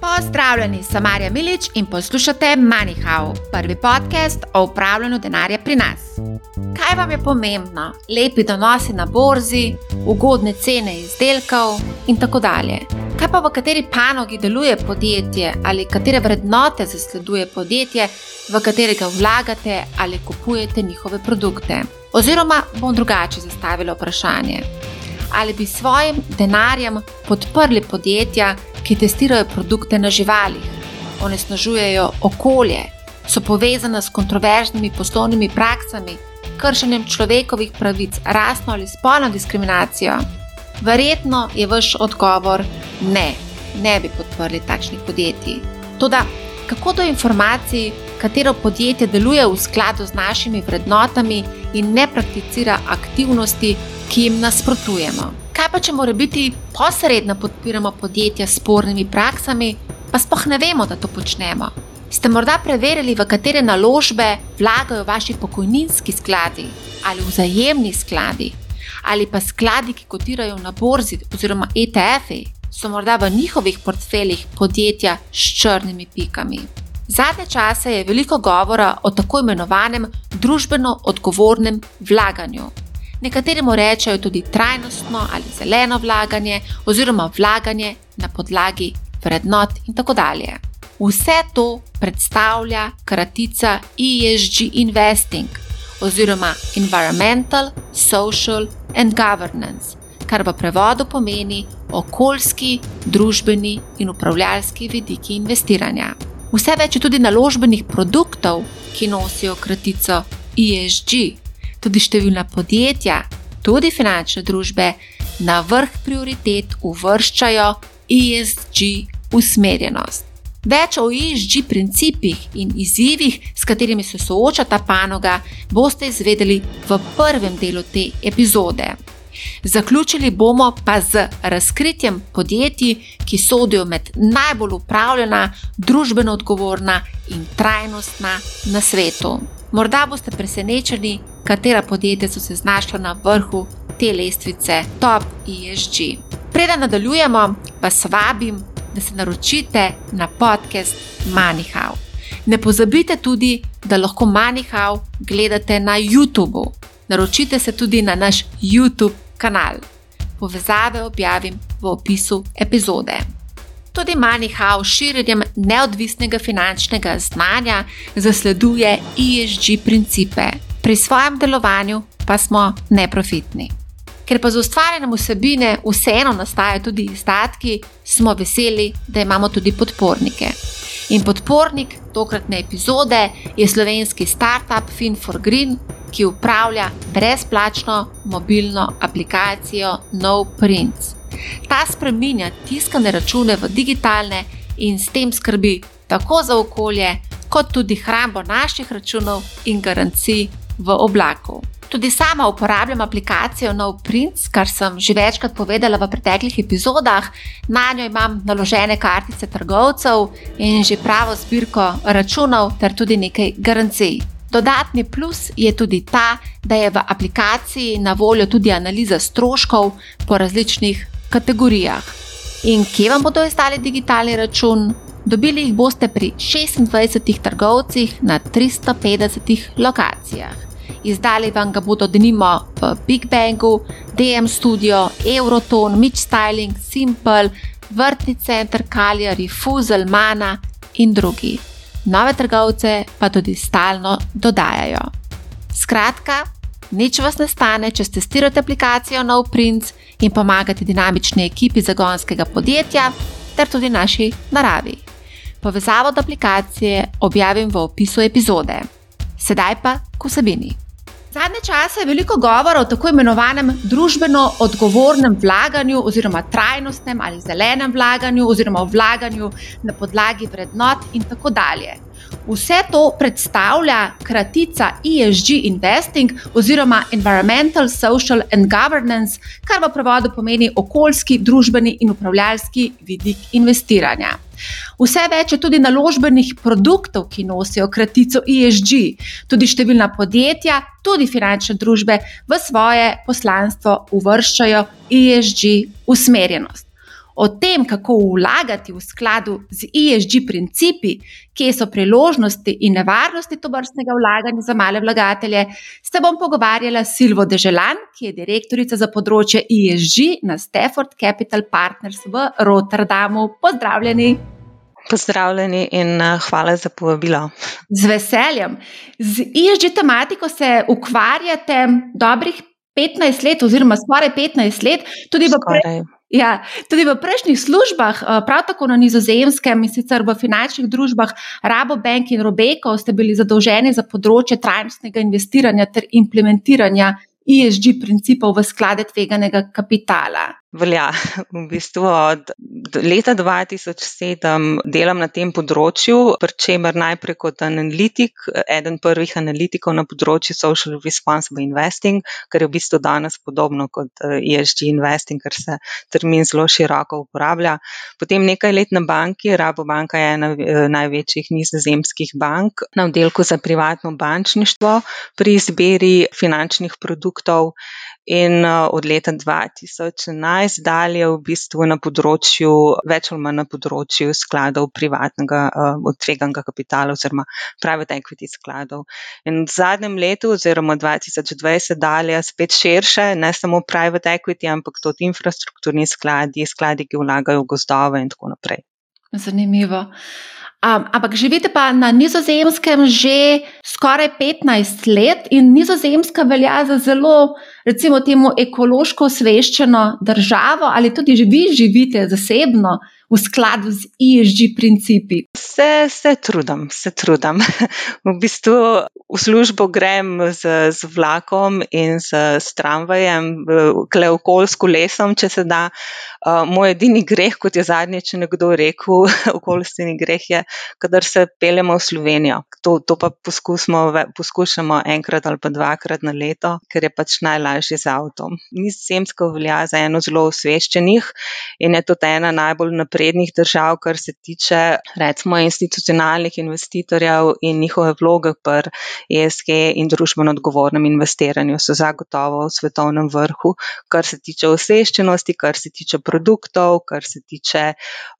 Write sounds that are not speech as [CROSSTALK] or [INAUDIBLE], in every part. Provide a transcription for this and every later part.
Pozdravljeni, sem Marja Milič in poslušate MoneyHow, prvi podcast o upravljanju denarja pri nas. Kaj vam je pomembno? Lepi donosi na borzi, ugodne cene izdelkov in tako dalje. Kaj pa v kateri panogi deluje podjetje ali katere vrednote zasleduje podjetje, v katerega vlagate ali kupujete njihove produkte? Oziroma bom drugače zastavila vprašanje. Ali bi svojim denarjem podprli podjetja, ki testirajo produkte na živalih, onesnažujejo okolje, so povezane s kontroverznimi poslovnimi praksami, kršenjem človekovih pravic, rasno ali spolno diskriminacijo? Verjetno je vaš odgovor ne, ne bi podprli takšnih podjetij. Toda, kako do informacij, katero podjetje deluje v skladu z našimi vrednotami in ne prakticira aktivnosti, ki jim nasprotujemo? Kaj pa, če mora biti posredno podpiramo podjetja s spornimi praksami, pa spoh ne vemo, da to počnemo? Ste morda preverili, v katere naložbe vlagajo vaši pokojninski skladi ali vzajemni skladi ali pa skladi, ki kotirajo na borzi oziroma ETF-i, so morda v njihovih portfeljih podjetja s črnimi pikami. Zadnje čase je veliko govora o tako imenovanem družbeno odgovornem vlaganju. Nekateri mu rečejo tudi trajnostno ali zeleno vlaganje, oziroma vlaganje na podlagi vrednot in tako dalje. Vse to predstavlja kratica ESG Investing oziroma Environmental, Social and Governance, kar v prevodu pomeni okoljski, družbeni in upravljalski vidiki investiranja. Vse več je tudi naložbenih produktov, ki nosijo kratico ESG tudi številna podjetja, tudi finančne družbe, na vrh prioritet uvrščajo ESG usmerjenost. Več o ESG principih in izzivih, s katerimi se sooča ta panoga, boste izvedeli v prvem delu te epizode. Zaključili bomo pa z razkritjem podjetij, ki sodijo med najbolj upravljena, družbeno odgovorna in trajnostna na svetu. Morda boste presenečeni, katera podjetja so se znašla na vrhu te lestvice Top ESG. Preden nadaljujemo, vas vabim, da se naročite na podcast MoneyHow. Ne pozabite tudi, da lahko MoneyHow gledate na YouTubu. Naročite se tudi na naš YouTube kanal. Povezave objavim v opisu epizode. Tudi MoneyHow s širjenjem neodvisnega finančnega znanja zasleduje ESG principe, pri svojem delovanju pa smo neprofitni. Ker pa z ustvarjanjem vsebine vseeno nastajajo tudi izdatki, smo veseli, da imamo tudi podpornike. In podpornik tokratne epizode je slovenski startup Fin4Green, ki upravlja brezplačno mobilno aplikacijo NoPrints. Ta spreminja tiskane račune v digitalne in s tem skrbi tako za okolje, kot tudi hrambo naših računov in garancij v oblaku. Tudi sama uporabljam aplikacijo NoPrints, kar sem že večkrat povedala v preteklih epizodah. Na njo imam naložene kartice trgovcev in že pravo zbirko računov, ter tudi nekaj garancij. Dodatni plus je tudi ta, da je v aplikaciji na voljo tudi analiza stroškov po različnih kategorijah. In kje vam bodo izdali digitalni račun? Dobili jih boste pri 26 trgovcih na 350 lokacijah. Izdali vam ga bodo denimo v Big Bangu, DM Studio, Euroton, Mitch Styling, Simple, Vrtni center, Kaljari, Fuzel, Mana in drugi. Nove trgovce pa tudi stalno dodajajo. Skratka, nič vas ne stane, če testirate aplikacijo NoPrints in pomagate dinamični ekipi zagonskega podjetja ter tudi naši naravi. Povezavo do aplikacije objavim v opisu epizode. Sedaj pa k vsebini. Zadnje čase je veliko govora o tako imenovanem družbeno odgovornem vlaganju, oziroma trajnostnem ali zelenem vlaganju, oziroma vlaganju na podlagi vrednot in tako dalje. Vse to predstavlja kratica ESG Investing oziroma Environmental, Social and Governance, kar v prevodu pomeni okoljski, družbeni in upravljalski vidik investiranja. Vse več je tudi naložbenih produktov, ki nosijo kratico ESG. Tudi številna podjetja, tudi finančne družbe v svoje poslanstvo uvrščajo ESG usmerjenost. O tem, kako vlagati v skladu z ESG principi, kje so priložnosti in nevarnosti to vrstnega vlaganja za male vlagatelje, se bom pogovarjala s Silvo Deželan, ki je direktorica za področje ESG na Stafford Capital Partners v Rotterdamu. Pozdravljeni! Pozdravljeni in eh, hvala za povabilo. Z veseljem. Z ESG tematiko se ukvarjate dobrih 15 let, oziroma skoraj 15 let, tudi v, pre, ja, tudi v prejšnjih službah, eh, prav tako na nizozemskem in sicer v finančnih družbah Rabobank in Robeco, ste bili zadolženi za področje trajnostnega investiranja ter implementiranja ESG principov v sklade tveganega kapitala velja. [LAUGHS] V bistvu od leta 2007 delam na tem področju, pri čemer najprej kot analitik, eden prvih analitikov na področju social responsible investing, kar je v bistvu danes podobno kot ESG investing, ker se termin zelo široko uporablja. Potem nekaj let na banki, Rabobanka je ena največjih nizozemskih bank na oddelku za privatno bančništvo pri izbiri finančnih produktov. In od leta 2011 dalje v bistvu na področju, več ali manj na področju skladov privatnega odtveganega kapitala oziroma private equity skladov. In v zadnjem letu oziroma 2020 dalje spet širše, ne samo private equity, ampak tudi infrastrukturni skladi, skladi, ki vlagajo v gozdove in tako naprej. Zanimivo. Um, ampak živite pa na nizozemskem že skoraj 15 let in nizozemska velja za zelo, recimo, temu ekološko osveščeno državo, ali tudi vi živite zasebno v skladu z ESG principi? Se, se trudim, se trudim. [LAUGHS] V bistvu v službo grem z, z vlakom in z, z tramvajem, kle okoljsko lesom, če se da. Uh, moj edini greh, kot je zadnjič nekdo rekel, [LAUGHS] okoljstveni greh je, kadar se peljemo v Slovenijo. To, to pa poskušamo enkrat ali pa dvakrat na leto, ker je pač najlažje z avtom. Nizozemsko velja za eno zelo osveščenih in je to ena najbolj naprednih držav, kar se tiče recimo institucionalnih investitorjev in njihove vloge pri ESG in družbeno odgovornem investiranju so zagotovo v svetovnem vrhu, kar se tiče osveščenosti, kar se tiče produktov, kar se tiče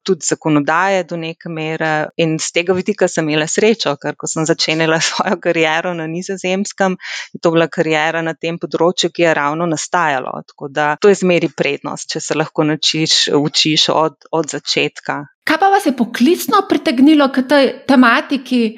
tudi zakonodaje do neke mere. In z tega vidika sem imela srečo, ker ko sem začenjala [LAUGHS] svojo kariero na nizozemskem, je to bila karijera na tem področju, ki je ravno nastajalo. Tako da to je zmeri prednost, če se lahko načiš, učiš od, od začetka začetka. Kaj pa vas je poklicno pritegnilo k tej tematiki?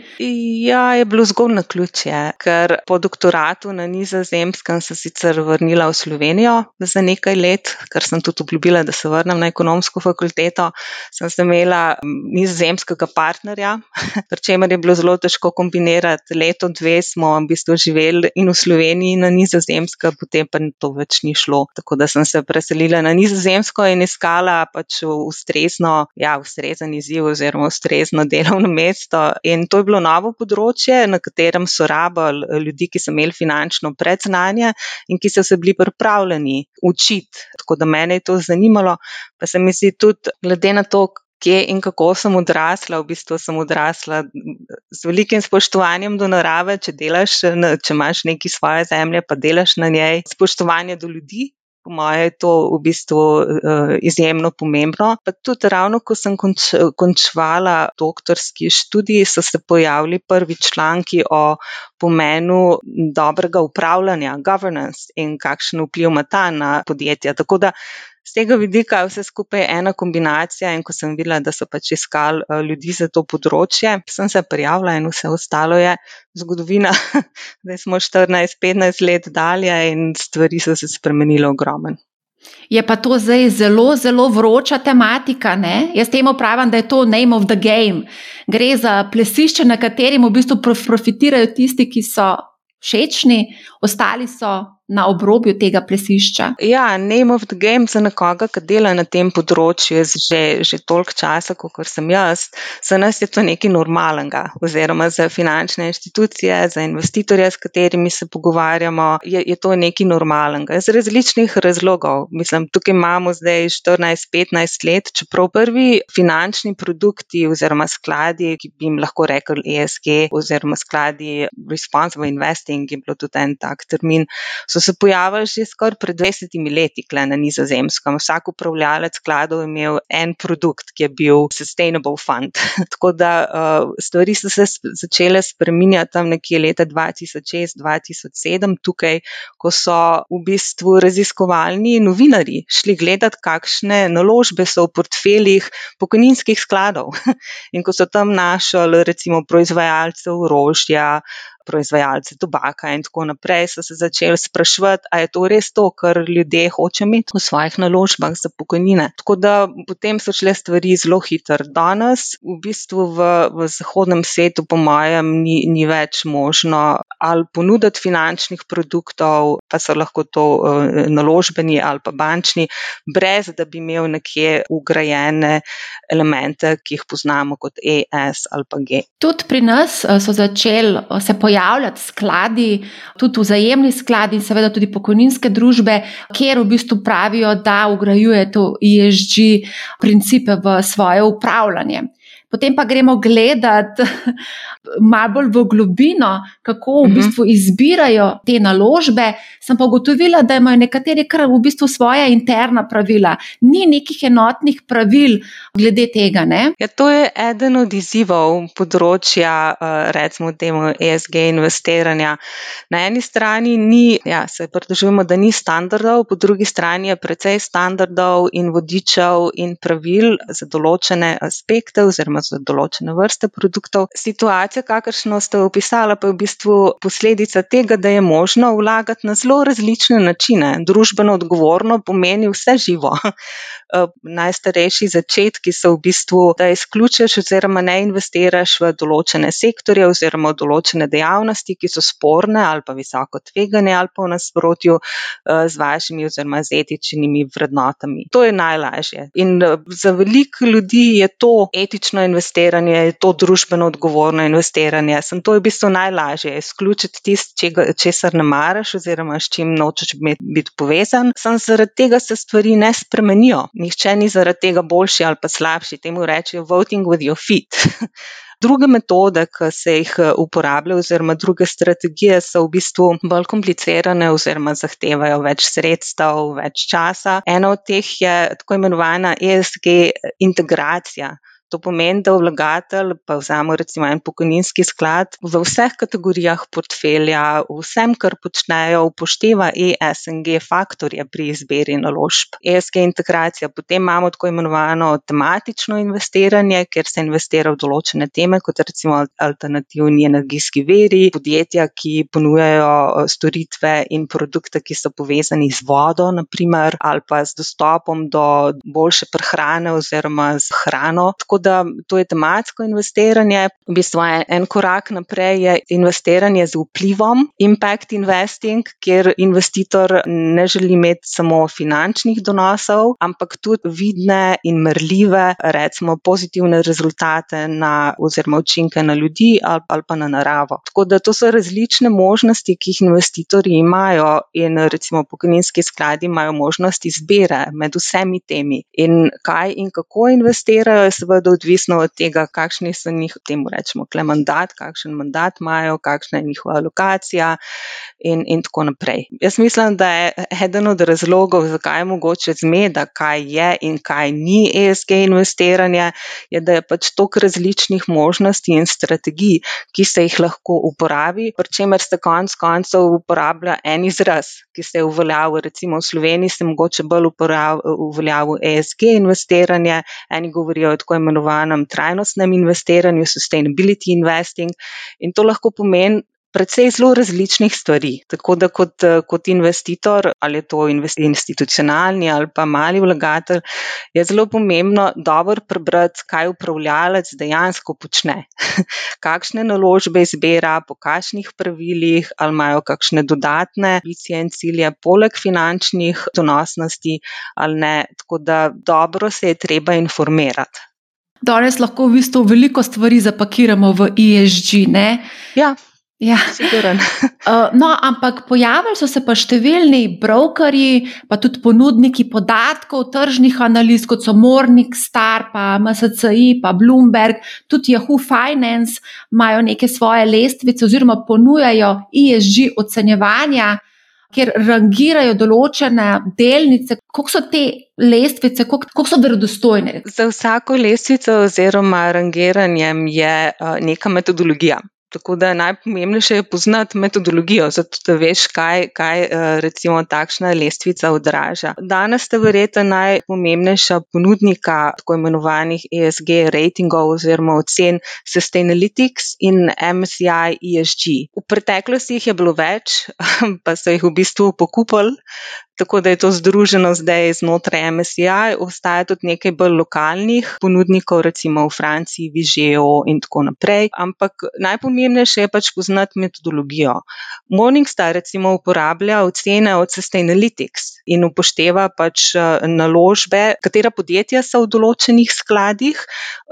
Ja, je bilo zgolj na ključje, ker po doktoratu na Nizozemskem sem sicer vrnila v Slovenijo za nekaj let, ker sem tudi obljubila, da se vrnem na ekonomsko fakulteto. Sem se imela nizozemskega partnerja, [LAUGHS] pri čemer je bilo zelo težko kombinirati. Leto, dve smo v bistvu živeli in v Sloveniji na Nizozemskem, potem pa to več ni šlo. Tako da sem se preselila na Nizozemsko in iskala pač ustrezno. Ja, ustrezen izziv oziroma ustrezno delovno [LAUGHS] mesto. In to je bilo novo področje, na katerem so rabili ljudi, ki so imeli finančno predznanje in ki so se bili pripravljeni učiti. Tako da mene je to zanimalo, pa se mi zdi tudi, glede na to, Kje in kako sem odrasla, v bistvu sem odrasla z velikim spoštovanjem do narave, če delaš, če imaš neki svoje zemlje, pa delaš na njej, spoštovanje do ljudi, Po mojem je to v bistvu uh, izjemno pomembno. Pa tudi ravno, ko sem konč, končvala doktorski študij, so se pojavili prvi članki o pomenu dobrega upravljanja, governance in kakšen vpliv ima ta na podjetja. Tako da z tega vidika je vse skupaj ena kombinacija. In ko sem videla, da so pač iskali uh, ljudi za to področje, sem se prijavila in vse ostalo je zgodovina. [LAUGHS] Zdaj smo 14-15 let dalje in stvari so se spremenile ogromen. Je pa to zdaj zelo, zelo vroča tematika. Ne? Jaz temu pravim, da je to name of the game. Gre za plesišče, na katerem v bistvu profitirajo tisti, ki so všečni, ostali so na obrobju tega plesišča. Ja, name of the game za nekoga, ki dela na tem področju že, že toliko časa, kot sem jaz, za nas je to nekaj normalnega. Oziroma za finančne institucije, za investitorje, s katerimi se pogovarjamo, je, je to nekaj normalnega. Iz različnih razlogov. Mislim, tukaj imamo zdaj 14-15 let, čeprav prvi finančni produkti oziroma skladi, ki bi jim lahko rekli ESG oziroma skladi Responsible Investing, je bilo tudi en tak termin, so se pojavili že skoraj pred 20 leti na nizozemskem. Vsak upravljalec skladov je imel en produkt, ki je bil Sustainable Fund. [LAUGHS] Tako da uh, stvari so se začele spreminjati tam nekje leta 2006-2007, tukaj, ko so v bistvu raziskovalni novinari šli gledati, kakšne naložbe so v portfeljih pokojninskih skladov. [LAUGHS] In ko so tam našli recimo proizvajalce orožja, proizvajalce tobaka in tako naprej, so se začeli spraševati, ali je to res to, kar ljudje hoče imeti v svojih naložbah za pokojnine. Tako da potem so šle stvari zelo hitro. Danes v bistvu v, v zahodnem svetu, po mojem, ni, ni več možno ali ponuditi finančnih produktov, pa so lahko to uh, naložbeni ali pa bančni, brez da bi imel nekje ugrajene elemente, ki jih poznamo kot ES ali pa G. Tudi pri nas eh, so začeli eh, se pojavljati skladi, tudi vzajemni skladi in seveda tudi pokojninske družbe, kjer v bistvu pravijo, da ugrajuje to ESG principe v svoje upravljanje. Potem pa gremo gledati [LAUGHS] malo bolj v globino, kako v mhm. bistvu izbirajo te naložbe. Sem pa ugotovila, da imajo nekateri kar v bistvu svoje interna pravila. Ni nekih enotnih pravil glede tega. Ja, to je eden od izzivov področja, eh, recimo, temu ESG investiranja. Na eni strani ni, ja, se pridružujemo, da ni standardov, po drugi strani je precej standardov in vodičev in pravil za določene aspekte oziroma za določene vrste produktov. Situacija, kakršno ste opisali, pa je v bistvu posledica tega, da je možno vlagati na zelo različne načine. Družbeno odgovorno pomeni vse živo. Najstarejši začetki so v bistvu, da izključiš oziroma ne investiraš v določene sektorje oziroma v določene dejavnosti, ki so sporne ali pa visoko tvegane ali pa v nasprotju eh, z vašimi oziroma z etičnimi vrednotami. To je najlažje. In eh, za veliko ljudi je to etično investiranje, je to družbeno odgovorno investiranje. Sem to je v bistvu najlažje. Izključiti tisto, česar ne maraš oziroma s čim nočeš biti povezan. Sam zaradi tega se stvari ne spremenijo nihče ni zaradi tega boljši ali pa slabši. Temu rečejo voting with your feet. [LAUGHS] Druge metode, ki se jih uporablja, oziroma druge strategije, so v bistvu bolj komplicirane, oziroma zahtevajo več sredstev, več časa. Ena od teh je tako imenovana ESG integracija. To pomeni, da vlagatelj, pa vzamemo recimo en pokojninski sklad, v vseh kategorijah portfelja, vsem, kar počnejo, upošteva ESG faktorje pri izbiri naložb. ESG integracija, potem imamo tako imenovano tematično investiranje, kjer se investira v določene teme, kot recimo alternativni energijski veri, podjetja, ki ponujajo eh, storitve in produkte, ki so povezani z vodo, naprimer, ali pa z dostopom do boljše prehrane oziroma z hrano. Tako da to je tematsko investiranje. V bistvu en korak naprej je investiranje z vplivom, impact investing, kjer investitor ne želi imeti samo finančnih donosov, ampak tudi vidne in merljive, recimo pozitivne rezultate na, oziroma učinke na ljudi ali, ali pa na naravo. Tako da to so različne možnosti, ki jih investitorji imajo in recimo pokojninski skladi imajo možnost izbire med vsemi temi. In kaj in kako investirajo, je seveda odvisno od tega, kakšni so njih, temu rečemo, kle mandat, kakšen mandat imajo, kakšna je njihova lokacija in, in tako naprej. Jaz mislim, da je eden od razlogov, zakaj je mogoče zmeda, kaj je in kaj ni ESG investiranje, je, da je pač toliko različnih možnosti in strategij, ki se jih lahko uporabi, pri čemer se konc koncev uporablja en izraz, ki se je uveljavil, recimo v Sloveniji se mogoče bolj uveljavil ESG investiranje, eni govorijo o tako imenovanem imenovanem trajnostnem investiranju, sustainability investing, in to lahko pomeni precej zelo različnih stvari. Tako da kot, kot investitor, ali je to institucionalni ali pa mali vlagatelj, je zelo pomembno dobro prebrati, kaj upravljalec dejansko počne. [LAUGHS] Kakšne naložbe izbira, po kakšnih pravilih, ali imajo kakšne dodatne ambicije in cilje, poleg finančnih donosnosti ali ne. Tako da dobro se je treba informirati danes lahko v bistvu veliko stvari zapakiramo v ESG. Ne? Ja. Ja. Uh, [LAUGHS] no, ampak pojavili so se pa številni brokerji, pa tudi ponudniki podatkov, tržnih analiz, kot so Mornik, Star, pa MSCI, pa Bloomberg, tudi Yahoo Finance, imajo neke svoje lestvice oziroma ponujajo ESG ocenjevanja kjer rangirajo določene delnice, koliko so te lestvice, koliko so verodostojne? Za vsako lestvico oziroma rangiranjem je neka metodologija. Tako da najpomembnejše je poznati metodologijo, zato da veš, kaj, kaj eh, recimo takšna lestvica odraža. Danes sta verjetno najpomembnejša ponudnika tako imenovanih ESG ratingov oziroma ocen Sustainalytics in MSCI ESG. V preteklosti jih je bilo več, [LAUGHS] pa so jih v bistvu pokupili. Tako da je to združeno zdaj znotraj MSCI, obstaja tudi nekaj bolj lokalnih ponudnikov, recimo v Franciji, Vižejo in tako naprej. Ampak najpomembnejše je pač poznati metodologijo. Morningstar recimo uporablja ocene od Sustainalytics in upošteva pač eh, naložbe, katera podjetja so v določenih skladih.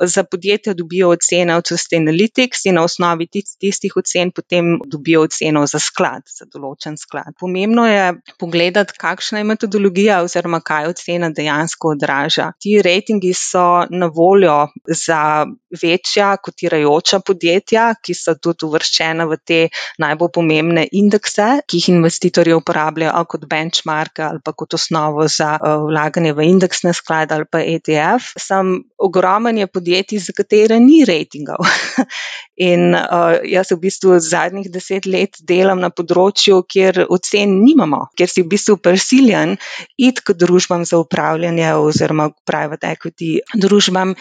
Za podjetja dobijo ocene od Sustainalytics in na osnovi tistih ocen potem dobijo oceno za sklad, za določen sklad. Pomembno je pogledati, kakšna je metodologija oziroma kaj ocena dejansko odraža. Ti rejtingi so na voljo za večja kotirajoča podjetja, ki so tudi uvrščena v te najbolj pomembne indekse, ki jih investitorji uporabljajo kot benchmark ali pa kot osnovo za uh, vlaganje v indeksne sklade ali pa ETF. Sam ogromen je podjetij, za katere ni rejtingov. [LAUGHS] In uh, jaz v bistvu zadnjih deset let delam na področju, kjer ocen nimamo, kjer si v bistvu prisiljen iti k družbam za upravljanje oziroma private equity družbam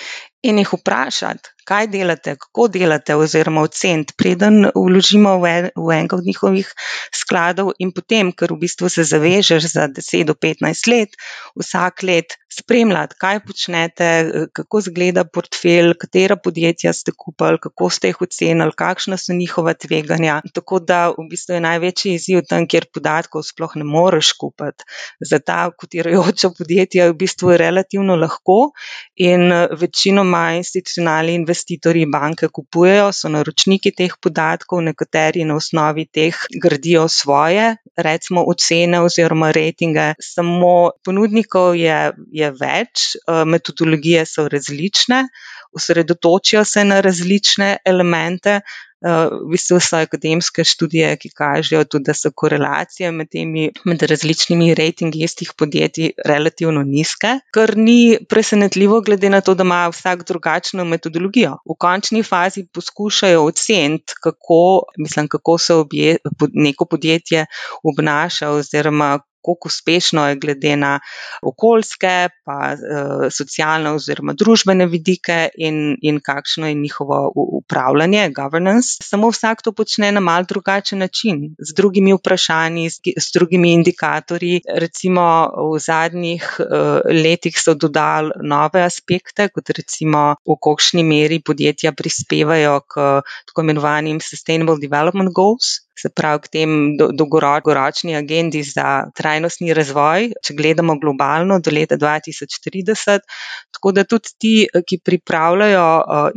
in jih vprašati, kaj delate, kako delate, oziroma oceniti, preden vložimo v, en, v enega od njihovih skladov, in potem, ker v bistvu se zavežeš za 10 do 15 let, vsak let spremljati, kaj počnete, kako izgleda portfelj, katera podjetja ste kupili, kako ste jih ocenili, kakšna so njihova tveganja. Tako da v bistvu je največji izziv tam, kjer podatkov sploh ne moreš kupiti. Za ta kotirajoča podjetja je v bistvu relativno lahko in večino večinoma institucionalni investitorji banke kupujejo, so naročniki teh podatkov, nekateri na osnovi teh gradijo svoje, recimo, ocene oziroma rejtinge. Samo ponudnikov je, je več, eh, metodologije so različne, osredotočijo se na različne elemente. Eh, v bistvu so akademske študije, ki kažejo tudi, da so korelacije med temi med različnimi rejtingi istih podjetij relativno nizke, kar ni presenetljivo, glede na to, da ima vsak drugačno metodologijo. V končni fazi poskušajo oceniti, kako, mislim, kako se obje, neko podjetje obnaša oziroma kako uspešno je glede na okoljske, pa uh, socialne oziroma družbene vidike in, in kakšno je njihovo upravljanje, governance. Samo vsak to počne na mal drugačen način, z drugimi vprašanji, z, z drugimi indikatorji. Recimo v zadnjih uh, letih so dodali nove aspekte, kot recimo v kolikšni meri podjetja prispevajo k tako imenovanim Sustainable Development Goals se pravi, k tem dolgoročni agendi za trajnostni razvoj, če gledamo globalno do leta 2030. Tako da tudi ti, ki pripravljajo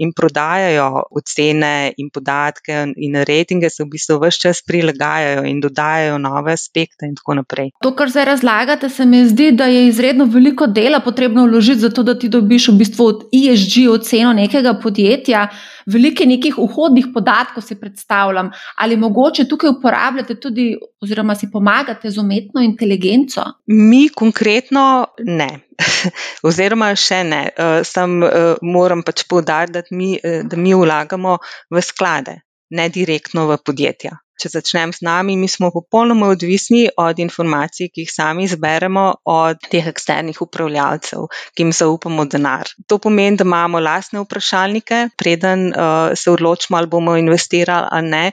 in prodajajo ocene in podatke in rejtinge, se v bistvu vse čas prilagajajo in dodajajo nove aspekte in tako naprej. To, kar zdaj razlagate, se mi zdi, da je izredno veliko dela potrebno vložiti, zato da ti dobiš v bistvu od ESG oceno nekega podjetja veliko nekih vhodnih podatkov si predstavljam, ali mogoče tukaj uporabljate tudi, oziroma si pomagate z umetno inteligenco? Mi konkretno ne. [LAUGHS] Oziroma, še ne. Uh, sam uh, moram pač povdariti, da, uh, da mi vlagamo v sklade, ne direktno v podjetja. Če začnem s nami, mi smo popolnoma odvisni od informacij, ki jih sami zberemo od teh eksternih upravljalcev, ki jim zaupamo denar. To pomeni, da imamo lastne vprašalnike, preden uh, se odločimo, ali bomo investirali ali ne.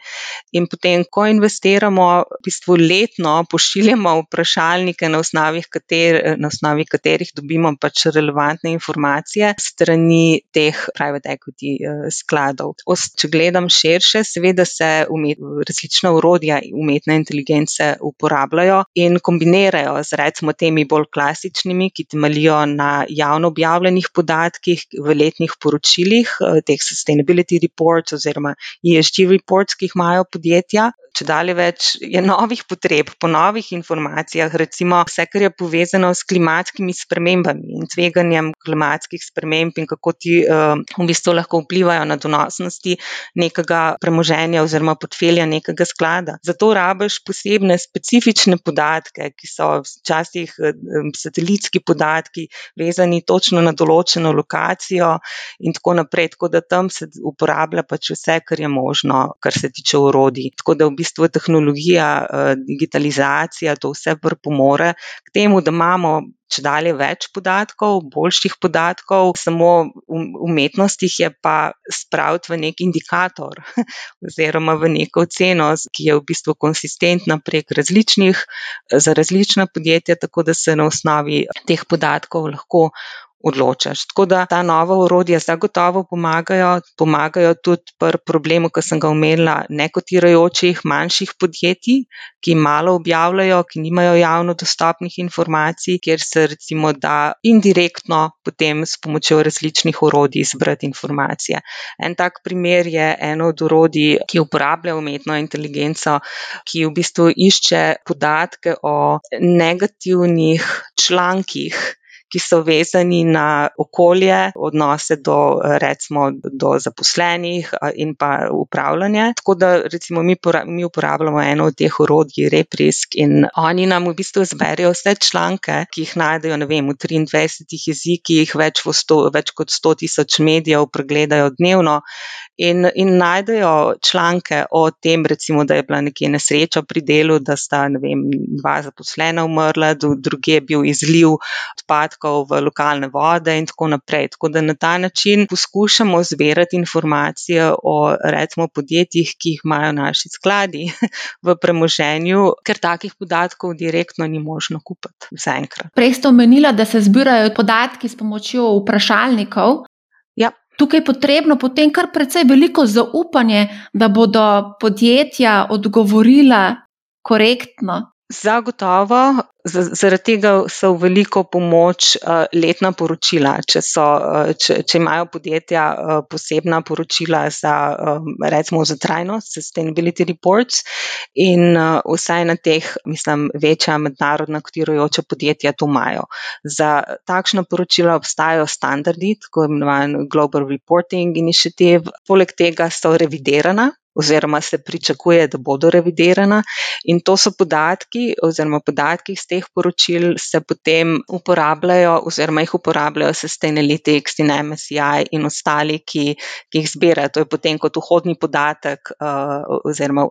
In potem, ko investiramo, v bistvu letno pošiljamo vprašalnike, na osnovi, kater, na osnovi katerih dobimo pač relevantne informacije strani teh private equity uh, skladov. Os, če gledam širše, seveda se različne različna urodja umetne inteligence uporabljajo in kombinirajo z recimo temi bolj klasičnimi, ki temeljijo na javno objavljenih podatkih v letnih poročilih, eh, teh sustainability reports oziroma ESG reports, ki jih imajo podjetja. Če dalje več je novih potreb po novih informacijah, recimo vse, kar je povezano s klimatskimi spremembami in tveganjem klimatskih sprememb in kako ti uh, v bistvu lahko vplivajo na donosnosti nekega premoženja oziroma portfelja nekega sklada. Zato rabiš posebne specifične podatke, ki so včasih um, satelitski podatki, vezani točno na določeno lokacijo in tako naprej. Tako da tam se uporablja pač vse, kar je možno, kar se tiče urodij. Tako da v bistvu tehnologija, eh, digitalizacija, to vse pripomore k temu, da imamo če dalje več podatkov, boljših podatkov, samo umetnost jih je pa spraviti v nek indikator [LAUGHS] oziroma v neko oceno, ki je v bistvu konsistentna prek različnih, za različna podjetja, tako da se na osnovi teh podatkov lahko odločaš. Tako da ta nova urodja zagotovo pomagajo, pomagajo tudi pri problemu, ki sem ga omenila, nekotirajočih manjših podjetij, ki malo objavljajo, ki nimajo javno dostopnih informacij, kjer se recimo da indirektno potem s pomočjo različnih urodij zbrati informacije. En tak primer je eno od urodij, ki uporablja umetno inteligenco, ki v bistvu išče podatke o negativnih člankih ki so vezani na okolje, odnose do, recimo, do zaposlenih in pa upravljanje. Tako da recimo mi, mi uporabljamo eno od teh orodij, Reprisk, in oni nam v bistvu zberijo vse članke, ki jih najdejo vem, v 23 jezikih, več, sto, več kot 100 tisoč medijev pregledajo dnevno in, in najdejo članke o tem, recimo, da je bila nekje nesreča pri delu, da sta vem, dva zaposlena umrla, druge je bil izliv odpadkov v lokalne vode in tako naprej. Tako da na ta način poskušamo zbirati informacije o recimo podjetjih, ki jih imajo naši skladi [LAUGHS] v premoženju, ker takih podatkov direktno ni možno kupiti zaenkrat. Prej ste omenila, da se zbirajo podatki s pomočjo vprašalnikov. Ja tukaj potrebno potem kar precej veliko zaupanje, da bodo podjetja odgovorila korektno. Zagotovo, zaradi tega so v veliko pomoč uh, letna poročila. Če, so, uh, če, če imajo podjetja uh, posebna poročila za, recimo, za trajnost, sustainability reports, in vsaj na teh, mislim, večja mednarodna kotirujoča podjetja to imajo. Za takšna poročila obstajajo standardi, tako imenovan Global Reporting Initiative, poleg tega so revidirana oziroma se pričakuje, da bodo revidirana. In to so podatki, oziroma podatki iz teh poročil se potem uporabljajo, oziroma jih uporabljajo Sustainalytics in MSCI in ostali, ki, ki jih zbirajo. To je potem kot vhodni podatek, uh, oziroma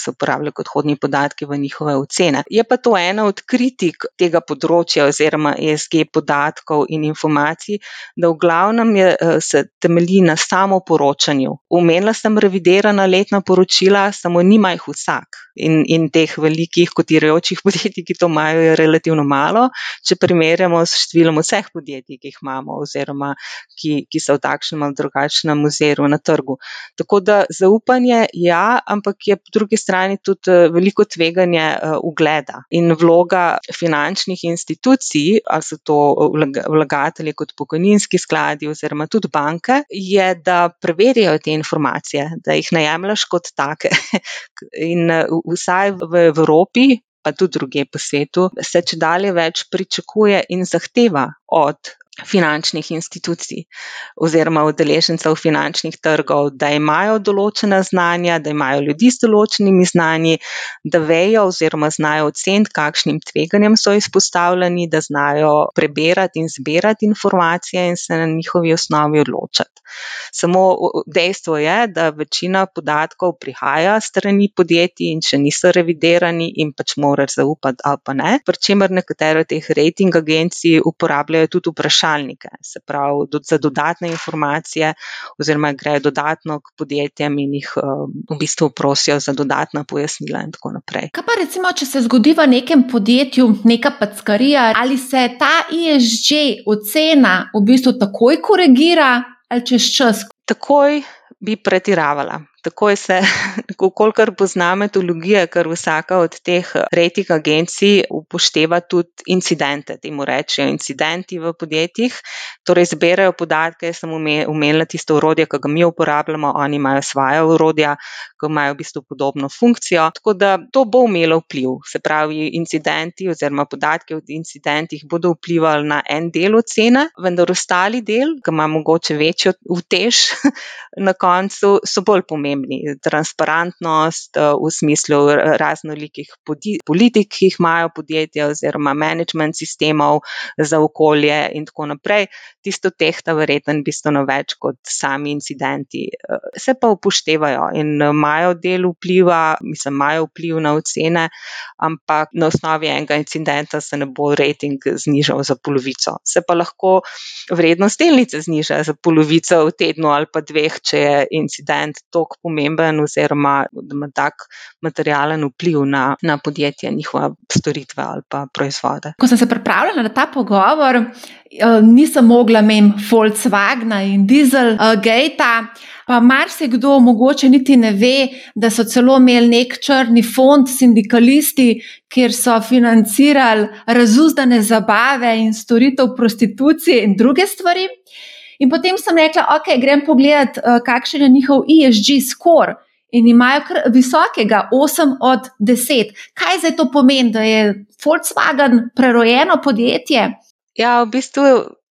se uporabljajo kot vhodni podatki v njihove ocene. Je pa to ena od kritik tega področja, oziroma ESG podatkov in informacij, da v glavnem je, uh, se temelji na samoporočanju. Umenila sem revidirana leta letna poročila, samo nima jih vsak. In, in teh velikih kotirajočih podjetij, ki to imajo, je relativno malo, če primerjamo s številom vseh podjetij, ki jih imamo, oziroma ki, ki so v takšnem ali drugačnem oziru na trgu. Tako da zaupanje, ja, ampak je po drugi strani tudi eh, veliko tveganje uh, ugleda in vloga finančnih institucij, ali so to vlagatelji kot pokojninski skladi oziroma tudi banke, je, da preverijo te informacije, da jih spremljaš kot take. [LAUGHS] In eh, vsaj v Evropi, pa tudi druge po svetu, se če dalje več pričakuje in zahteva od finančnih institucij oziroma udeležencev finančnih trgov, da imajo določena znanja, da imajo ljudi z določenimi znanji, da vejo oziroma znajo oceniti, kakšnim tveganjem so izpostavljeni, da znajo preberati in zbirati informacije in se na njihovi osnovi odločati. Samo dejstvo je, da večina podatkov prihaja strani podjetij in če niso revidirani in pač moraš zaupati ali pa ne, pri čemer nekatere teh rating agencij uporabljajo tudi vprašalnike, se pravi, za dodatne informacije, oziroma grejo dodatno k podjetjem in jih um, v bistvu prosijo za dodatna pojasnila, in tako naprej. Kaj pa recimo, če se zgodi v nekem podjetju neka packarija, ali se ta ISG ocena v bistvu takoj korigira ali čez čas? Takoj bi pretiravala. Takoj se, [LAUGHS] kolikor pozna metodologije, ker vsaka od teh rating agencij upošteva tudi incidente, temu rečejo incidenti v podjetjih. Torej, zbirajo podatke, sem umenila tisto urodje, ki ga mi uporabljamo, oni imajo svoje urodja, ki imajo v bistvu podobno funkcijo. Tako da to bo imelo vpliv. Se pravi, incidenti oziroma podatki o incidentih bodo vplivali na en del ocene, vendar ostali del, ki ima mogoče večjo vtež [LAUGHS] na koncu, so bolj pomembni. Transparentnost v smislu raznolikih politik, ki jih imajo podjetja oziroma management sistemov za okolje in tako naprej. Tisto tehta verjetno bistveno več kot sami incidenti. Se pa upoštevajo in imajo del vpliva, mislim, imajo vpliv na ocene, ampak na osnovi enega incidenta se ne bo rating znižal za polovico. Se pa lahko vrednost delnice zniža za polovico v tednu ali pa dveh, če je incident tako pomemben oziroma da ima tak materialen vpliv na, na podjetje, njihove storitve ali pa proizvode. Ko sem se pripravljala na ta pogovor, nisem mogla mem Volkswagna in Dieselgate. Pa marsikdo mogoče niti ne ve, da so celo imeli nek črni fond, sindikalisti, kjer so financirali razuzdane zabave in storitev prostitucije in druge stvari. In potem sem rekla, ok, grem pogledat, kakšen je njihov ESG score. In imajo kar visokega, 8 od 10. Kaj zdaj to pomeni, da je Volkswagen prerojeno podjetje? Ja, v bistvu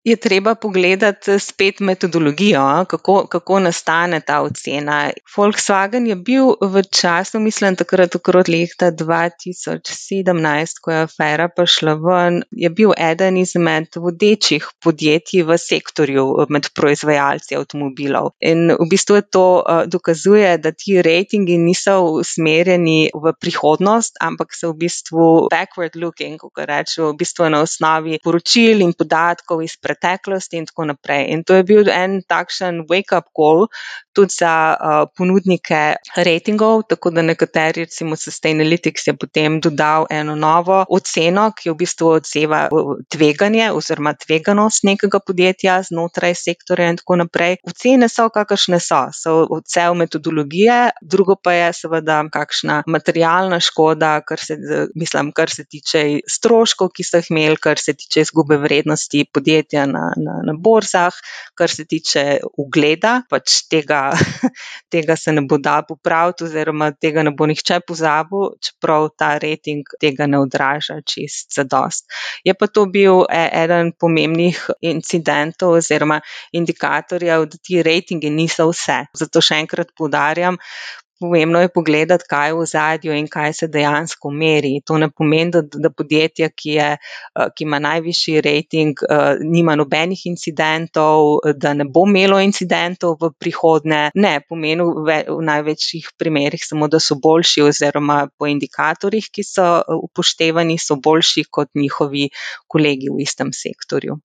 je treba pogledati spet metodologijo, kako, kako nastane ta ocena. Volkswagen je bil v času, mislim, takrat okrog leta 2017, ko je afera prišla ven, je bil eden izmed vodečih podjetij v sektorju med proizvajalci avtomobilov. In v bistvu to dokazuje, da ti rejtingi niso usmerjeni v prihodnost, ampak so v bistvu backward looking, kako rečemo, v bistvu na osnovi poročil in podatkov iz preteklosti in tako naprej. In to je bil en takšen wake-up call tudi za uh, ponudnike rejtingov, tako da nekateri, recimo Sustainalytics, je potem dodal eno novo oceno, ki v bistvu odseva tveganje oziroma tveganost nekega podjetja znotraj sektorja in tako naprej. Ocene so, kakršne so, so odsev metodologije, drugo pa je seveda kakšna materialna škoda, kar se, mislim, kar se tiče stroškov, ki so jih imeli, kar se tiče izgube vrednosti podjetja na, na, na borzah, kar se tiče ugleda, pač tega, tega se ne bo da popraviti, oziroma tega ne bo nihče pozabil, čeprav ta rejting tega ne odraža čist za dost. Je pa to bil e, eden pomembnih incidentov oziroma indikatorjev, da ti rejtingi niso vse. Zato še enkrat poudarjam, pomembno je pogledati, kaj je v zadju in kaj se dejansko meri. To ne pomeni, da, da podjetje, ki, je, ki ima najvišji rejting, nima nobenih incidentov, da ne bo imelo incidentov v prihodnje. Ne, pomeni v, v največjih primerih samo, da so boljši, oziroma po indikatorjih, ki so upoštevani, so boljši kot njihovi kolegi v istem sektorju.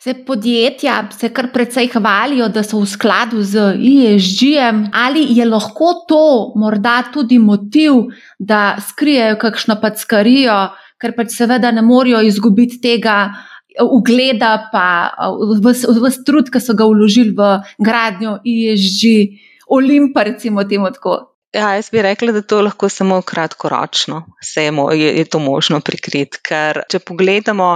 Zdaj, podjetja se kar precej hvalijo, da so v skladu z ESG-jem. Ali je lahko to morda tudi motiv, da skrijejo kakšno packarijo, ker pač seveda ne morejo izgubiti tega ugleda, pa vse trud, ki so ga vložili v gradnjo ESG, Olimpa, recimo temu tako. Ja, jaz bi rekla, da to lahko samo kratkoročno se je, je, je to možno prikriti. Ker če pogledamo,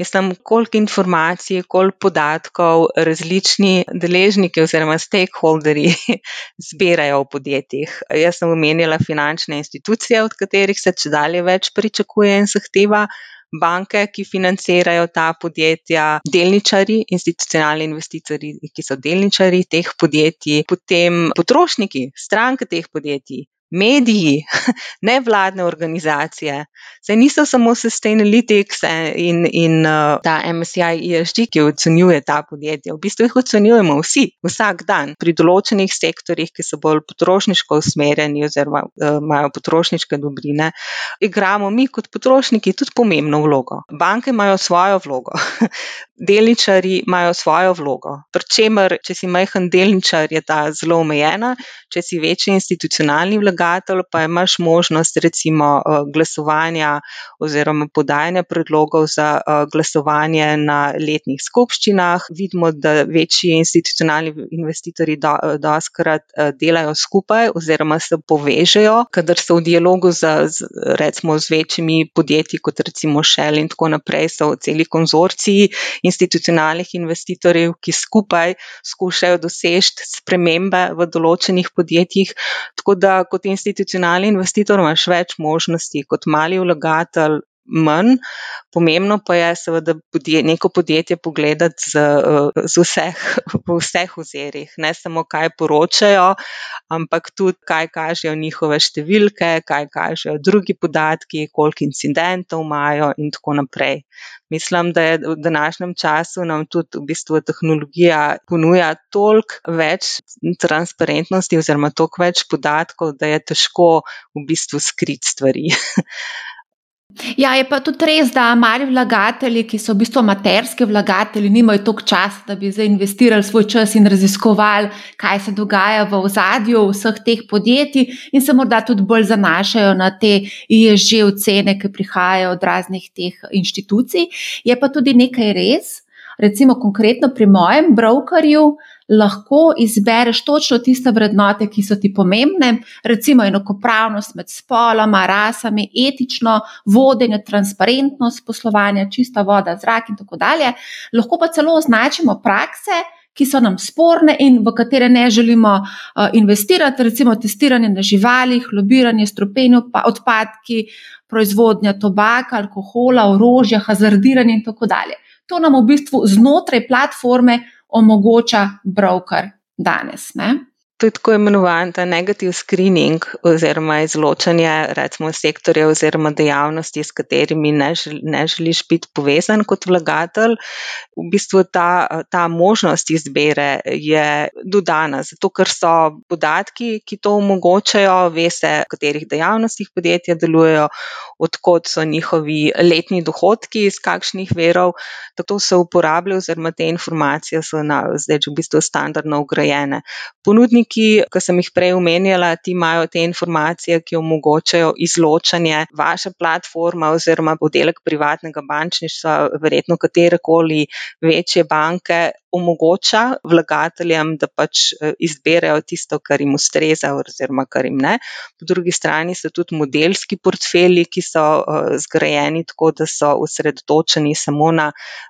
mislim, koliko informacij, koliko podatkov različni deležniki oziroma stakeholderi [LAUGHS] zbirajo v podjetjih. Jaz sem omenjala finančne institucije, od katerih se če dalje več pričakuje in zahteva banke, ki financirajo ta podjetja, delničari, institucionalni investitorji, ki so delničari teh podjetij, potem potrošniki, stranke teh podjetij. Mediji, [LAUGHS] nevladne organizacije, se niso samo Sustainalytics in, in uh, ta MSCI ESG, ki ocenjuje ta podjetja. V bistvu jih ocenjujemo vsi, vsak dan, pri določenih sektorjih, ki so bolj potrošniško usmerjeni oziroma uh, imajo potrošniške dobrine, igramo mi kot potrošniki tudi pomembno vlogo. Banke imajo svojo vlogo. [LAUGHS] delničari imajo svojo vlogo. Pričemer, če si majhen delničar, je ta zelo omejena, če si večji institucionalni vlagatelj, pa imaš možnost recimo eh, glasovanja oziroma podajanja predlogov za eh, glasovanje na letnih skupščinah. Vidimo, da večji institucionalni investitorji do, doskrat delajo skupaj oziroma se povežejo, kadar so v dialogu z, z, recimo, z večjimi podjetji, kot recimo Shell in tako naprej, so celi konzorciji institucionalnih investitorjev, ki skupaj skušajo doseči spremembe v določenih podjetjih. Tako da kot institucionalni investitor imaš več možnosti, kot mali vlagatelj manj. Pomembno pa je seveda podje, neko podjetje pogledati z, z vseh, v vseh ozerih, ne samo kaj poročajo, ampak tudi kaj kažejo njihove številke, kaj kažejo drugi podatki, koliko incidentov imajo in tako naprej. Mislim, da je v današnjem času nam tudi v bistvu tehnologija ponuja toliko več transparentnosti oziroma toliko več podatkov, da je težko v bistvu skriti stvari. [LAUGHS] Ja, je pa tudi res, da mali vlagatelji, ki so v bistvu amaterski vlagatelji, nimajo toliko časa, da bi zdaj investirali svoj čas in raziskovali, kaj se dogaja v ozadju vseh teh podjetij, in se morda tudi bolj zanašajo na te ISG ocene, ki prihajajo od raznih teh inštitucij. Je pa tudi nekaj res, recimo konkretno pri mojem brokerju lahko izbereš točno tiste vrednote, ki so ti pomembne, recimo enakopravnost med spoloma, rasami, etično vodenje, transparentnost poslovanja, čista voda, zrak in tako dalje. Lahko pa celo označimo prakse. Ki so nam sporne in v katere ne želimo uh, investirati, recimo testiranje na živalih, lobiranje, stropenje odpadki, proizvodnja tobaka, alkohola, orožja, hazardiranje in tako dalje. To nam v bistvu znotraj platforme omogoča broker danes. Ne? To je tako imenovan ta negativ screening oziroma izločanje recimo sektorja oziroma dejavnosti, s katerimi ne, žel, ne želiš biti povezan kot vlagatelj. V bistvu ta, ta možnost izbere je dodana, zato ker so podatki, ki to omogočajo, ve se, v katerih dejavnostih podjetja delujejo, odkot so njihovi letni dohodki, iz kakšnih verov, tako se uporablja oziroma te informacije so na, zdaj v bistvu standardno ugrajene. Ponudnik ponudniki, ki sem jih prej omenjala, ti imajo te informacije, ki omogočajo izločanje. Vaše platforme oziroma podelek privatnega bančništva, verjetno katerekoli večje banke omogoča vlagateljem, da pač eh, izberejo tisto, kar jim ustreza, oziroma kar jim ne. Po drugi strani so tudi modelski portfelji, ki so uh, zgrajeni tako, da so osredotočeni samo na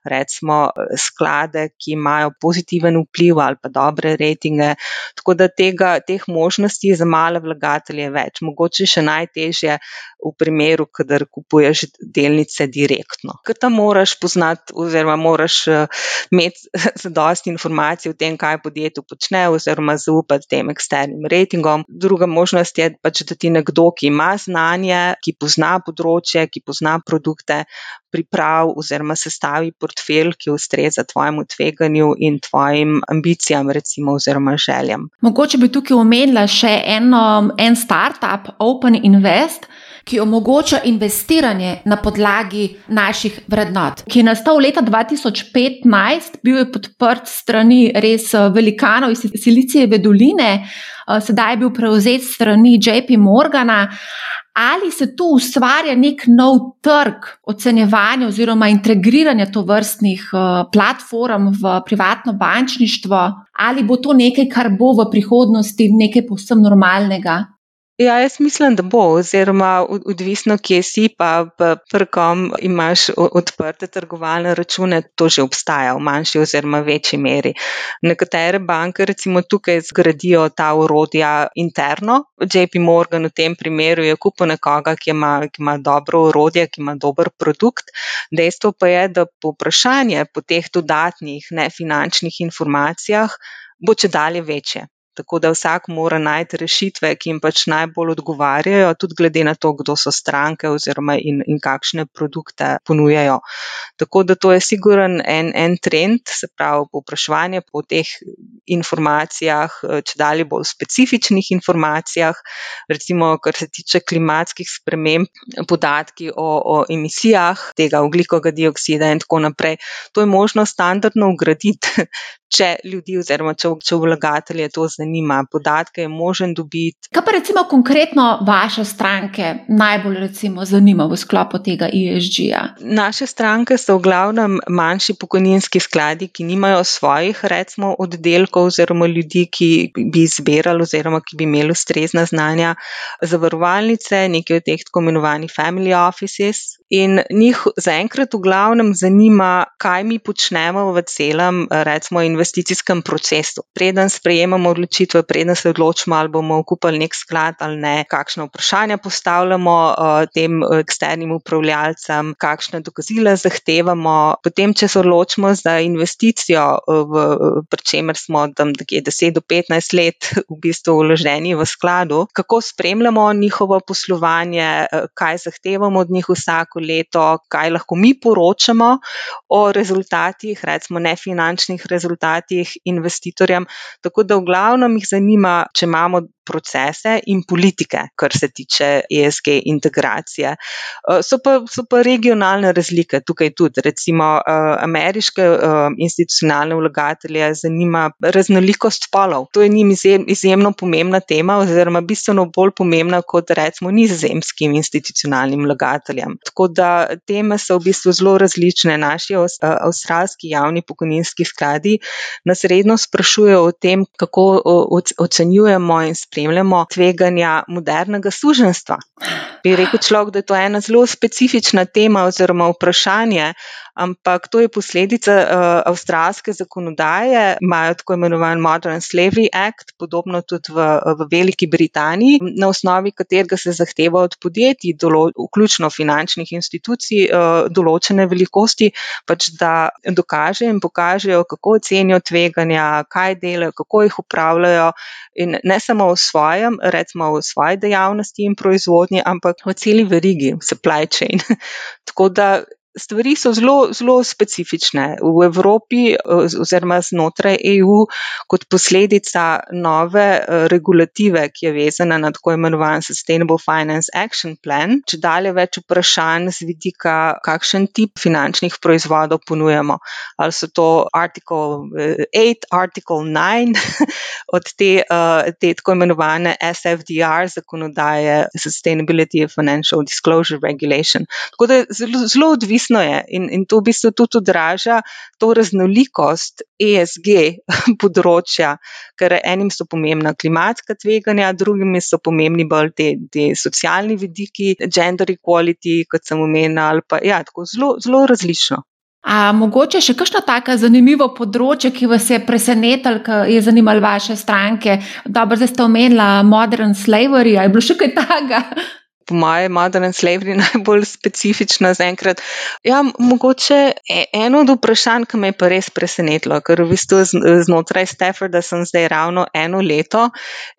recimo sklade, ki imajo pozitiven vpliv ali pa dobre rejtinge. Tako da tega, teh možnosti za male vlagatelje več. Mogoče še najtežje v primeru, kadar kupuješ delnice direktno. Ker tam moraš poznati oziroma moraš uh, imeti dosti informacij o tem, kaj podjetje počne, oziroma zaupati tem eksternim rejtingom. Druga možnost je pač, da ti nekdo, ki ima znanje, ki pozna področje, ki pozna produkte, pripravi oziroma sestavi portfelj, ki ustreza tvojemu tveganju in tvojim ambicijam, recimo, oziroma željam. Mogoče bi tukaj omenila še eno, en startup, Open Invest ki omogoča investiranje na podlagi naših vrednot, ki je nastal leta 2015, bil je podprt strani res eh, velikanov iz Silicijeve doline, eh, sedaj je bil prevzet strani JP Morgana. Ali se tu ustvarja nek nov trg ocenjevanja oziroma integriranja to vrstnih eh, platform v privatno bančništvo, ali bo to nekaj, kar bo v prihodnosti nekaj povsem normalnega? Ja, jaz mislim, da bo, oziroma odvisno, kje si, pa prkom imaš odprte trgovalne račune, to že obstaja v manjši oziroma večji meri. Nekatere banke recimo tukaj zgradijo ta urodja interno. JP Morgan v tem primeru je kupil nekoga, ki ima, ki ima dobro urodje, ki ima dober produkt. Dejstvo pa je, da povprašanje po teh dodatnih nefinančnih informacijah bo če dalje večje. Tako da vsak mora najti rešitve, ki jim pač najbolj odgovarjajo, tudi glede na to, kdo so stranke oziroma in, in kakšne produkte ponujajo. Tako da to je siguren en, en trend, se pravi, popraševanje po teh informacijah, če dalje bolj specifičnih informacijah, recimo, kar se tiče klimatskih sprememb, podatki o, o emisijah tega oglikovega dioksida in tako naprej. To je možno standardno ugraditi [LAUGHS] če ljudi oziroma če, če vlagatelje to zanima. Podatke je možen dobiti. Kaj pa recimo konkretno vaše stranke najbolj recimo zanima v sklopu tega ESG-ja? Naše stranke so v glavnem manjši pokojninski skladi, ki nimajo svojih recimo oddelkov oziroma ljudi, ki bi izbirali oziroma ki bi imeli ustrezna znanja. Zavarovalnice, nekaj od teh tako imenovanih family offices, In njih zaenkrat v glavnem zanima, kaj mi počnemo v celem, recimo, investicijskem procesu. Preden sprejemamo odločitve, preden se odločimo, ali bomo kupili nek sklad ali ne, kakšne vprašanja postavljamo uh, tem eksternim upravljalcem, kakšne dokazile zahtevamo. Potem, če se odločimo za investicijo, uh, pri čemer smo tam nekje 10 do 15 let v bistvu vloženi v skladu, kako spremljamo njihovo poslovanje, uh, kaj zahtevamo od njih vsako leto, kaj lahko mi poročamo o rezultatih, recimo nefinančnih rezultatih investitorjem. Tako da v glavnem jih zanima, če imamo procese in politike, kar se tiče ESG integracije. Eh, so pa, so pa regionalne razlike tukaj tudi. Recimo eh, ameriške eh, institucionalne vlagatelje zanima raznolikost spolov. To je njim izjemno pomembna tema oziroma bistveno bolj pomembna kot recimo nizozemskim institucionalnim vlagateljem. Tako da teme so v bistvu zelo različne. Naši avstralski javni pokojninski skladi nas redno sprašujejo o tem, kako ocenjujemo in spremljamo spremljamo tveganja modernega suženstva. Bi rekel človek, da je to ena zelo specifična tema oziroma vprašanje, ampak to je posledica uh, avstralske zakonodaje, imajo tako imenovan Modern Slavery Act, podobno tudi v, v Veliki Britaniji, na osnovi katerega se zahteva od podjetij, dolo, vključno finančnih institucij, uh, določene velikosti, pač da dokažejo in pokažejo, kako ocenijo tveganja, kaj delajo, kako jih upravljajo in ne samo v svojem, recimo v svoji dejavnosti in proizvodnji, ampak v celi verigi, supply chain. [LAUGHS] Tako da stvari so zelo, zelo specifične. V Evropi oziroma znotraj EU, kot posledica nove eh, regulative, ki je vezana na tako imenovan Sustainable Finance Action Plan, če dalje več vprašanj z vidika, kakšen tip finančnih proizvodov ponujamo. Ali so to Article 8, eh, Article 9 [LAUGHS] od te, eh, te tako imenovane SFDR zakonodaje, Sustainability Financial Disclosure Regulation. Tako da je zelo, zelo odvisno odvisno je in, in to v bistvu tudi odraža to raznolikost ESG [LAUGHS] področja, ker enim so pomembna klimatska tveganja, drugim so pomembni bolj te, te socialni vidiki, gender equality, kot sem omenila, ali pa ja, tako zelo, zelo različno. A mogoče še kakšno tako zanimivo področje, ki vas je presenetilo, ki je zanimalo vaše stranke? Dobro, zdaj ste omenili modern slavery, ali je bilo še kaj takega? Po mojem, modern slavery [LAUGHS] najbolj specifična zaenkrat. Ja, mogoče e, eno od vprašanj, ki me je pa res presenetilo, ker v bistvu znotraj Stafforda sem zdaj ravno eno leto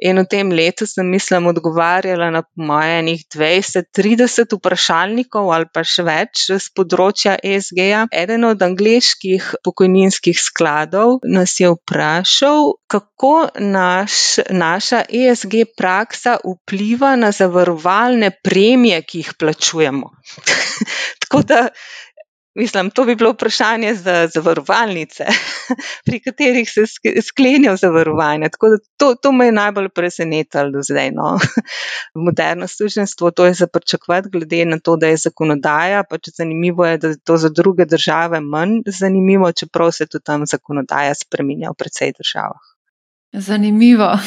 in v tem letu sem, mislim, odgovarjala na moje enih 20-30 vprašalnikov ali pa še več z področja ESG-ja. Eden od angliških pokojninskih skladov nas je vprašal, kako naš, naša ESG praksa vpliva na zavarovalne premije, ki jih plačujemo. [LAUGHS] Tako da, mislim, to bi bilo vprašanje za zavarovalnice, [LAUGHS] pri katerih se sklenijo zavarovanja. Tako da to, to me je najbolj presenetilo do zdaj. No. [LAUGHS] Moderno služenstvo, to je zaprčakovati, glede na to, da je zakonodaja. Pač zanimivo je, da je to za druge države manj zanimivo, čeprav se tudi tam zakonodaja spreminja v precej državah. Zanimivo.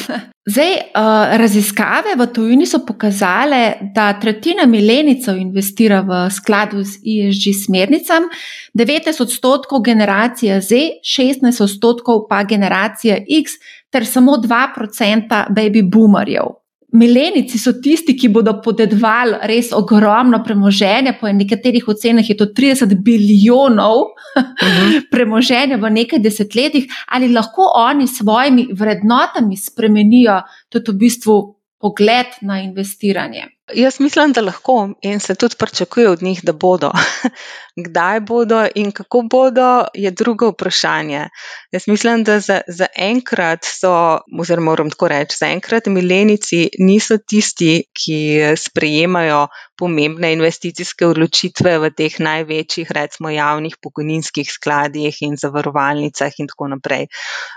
Zdaj, uh, raziskave v tujini so pokazale, da tretjina milenicov investira v skladu z ESG smernicami, 19 odstotkov generacije Z, 16 odstotkov pa generacije X, ter samo 2% baby boomerjev. Milenici so tisti, ki bodo podedovali res ogromno premoženja, po nekaterih ocenah je to 30 bilijonov uh mhm. -huh. [LAUGHS] premoženja v nekaj desetletjih, ali lahko oni s svojimi vrednotami spremenijo tudi v bistvu pogled na investiranje. Jaz mislim, da lahko in se tudi pričakuje od njih, da bodo. [LAUGHS] Kdaj bodo in kako bodo, je drugo vprašanje. Jaz mislim, da za, za enkrat so, oziroma moram tako reči, za enkrat milenici niso tisti, ki sprejemajo pomembne investicijske odločitve v teh največjih, recimo, javnih pokojninskih skladih in zavarovalnicah in tako naprej.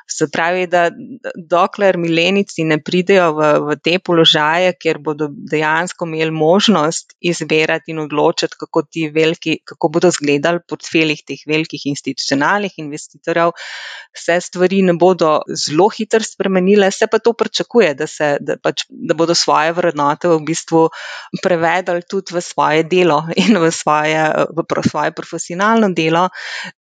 Se pravi, da dokler milenici ne pridejo v, v te položaje, kjer bodo dejansko imeli možnost izbirati in odločiti, kako, veliki, kako bodo izgledali portfelji teh velikih institucionalnih investitorjev, se stvari ne bodo zelo hitro spremenile, se pa to pričakuje, da, se, da, pač, da bodo svoje vrednote v bistvu prevedli tudi v svoje delo in v svoje, v svoje profesionalno delo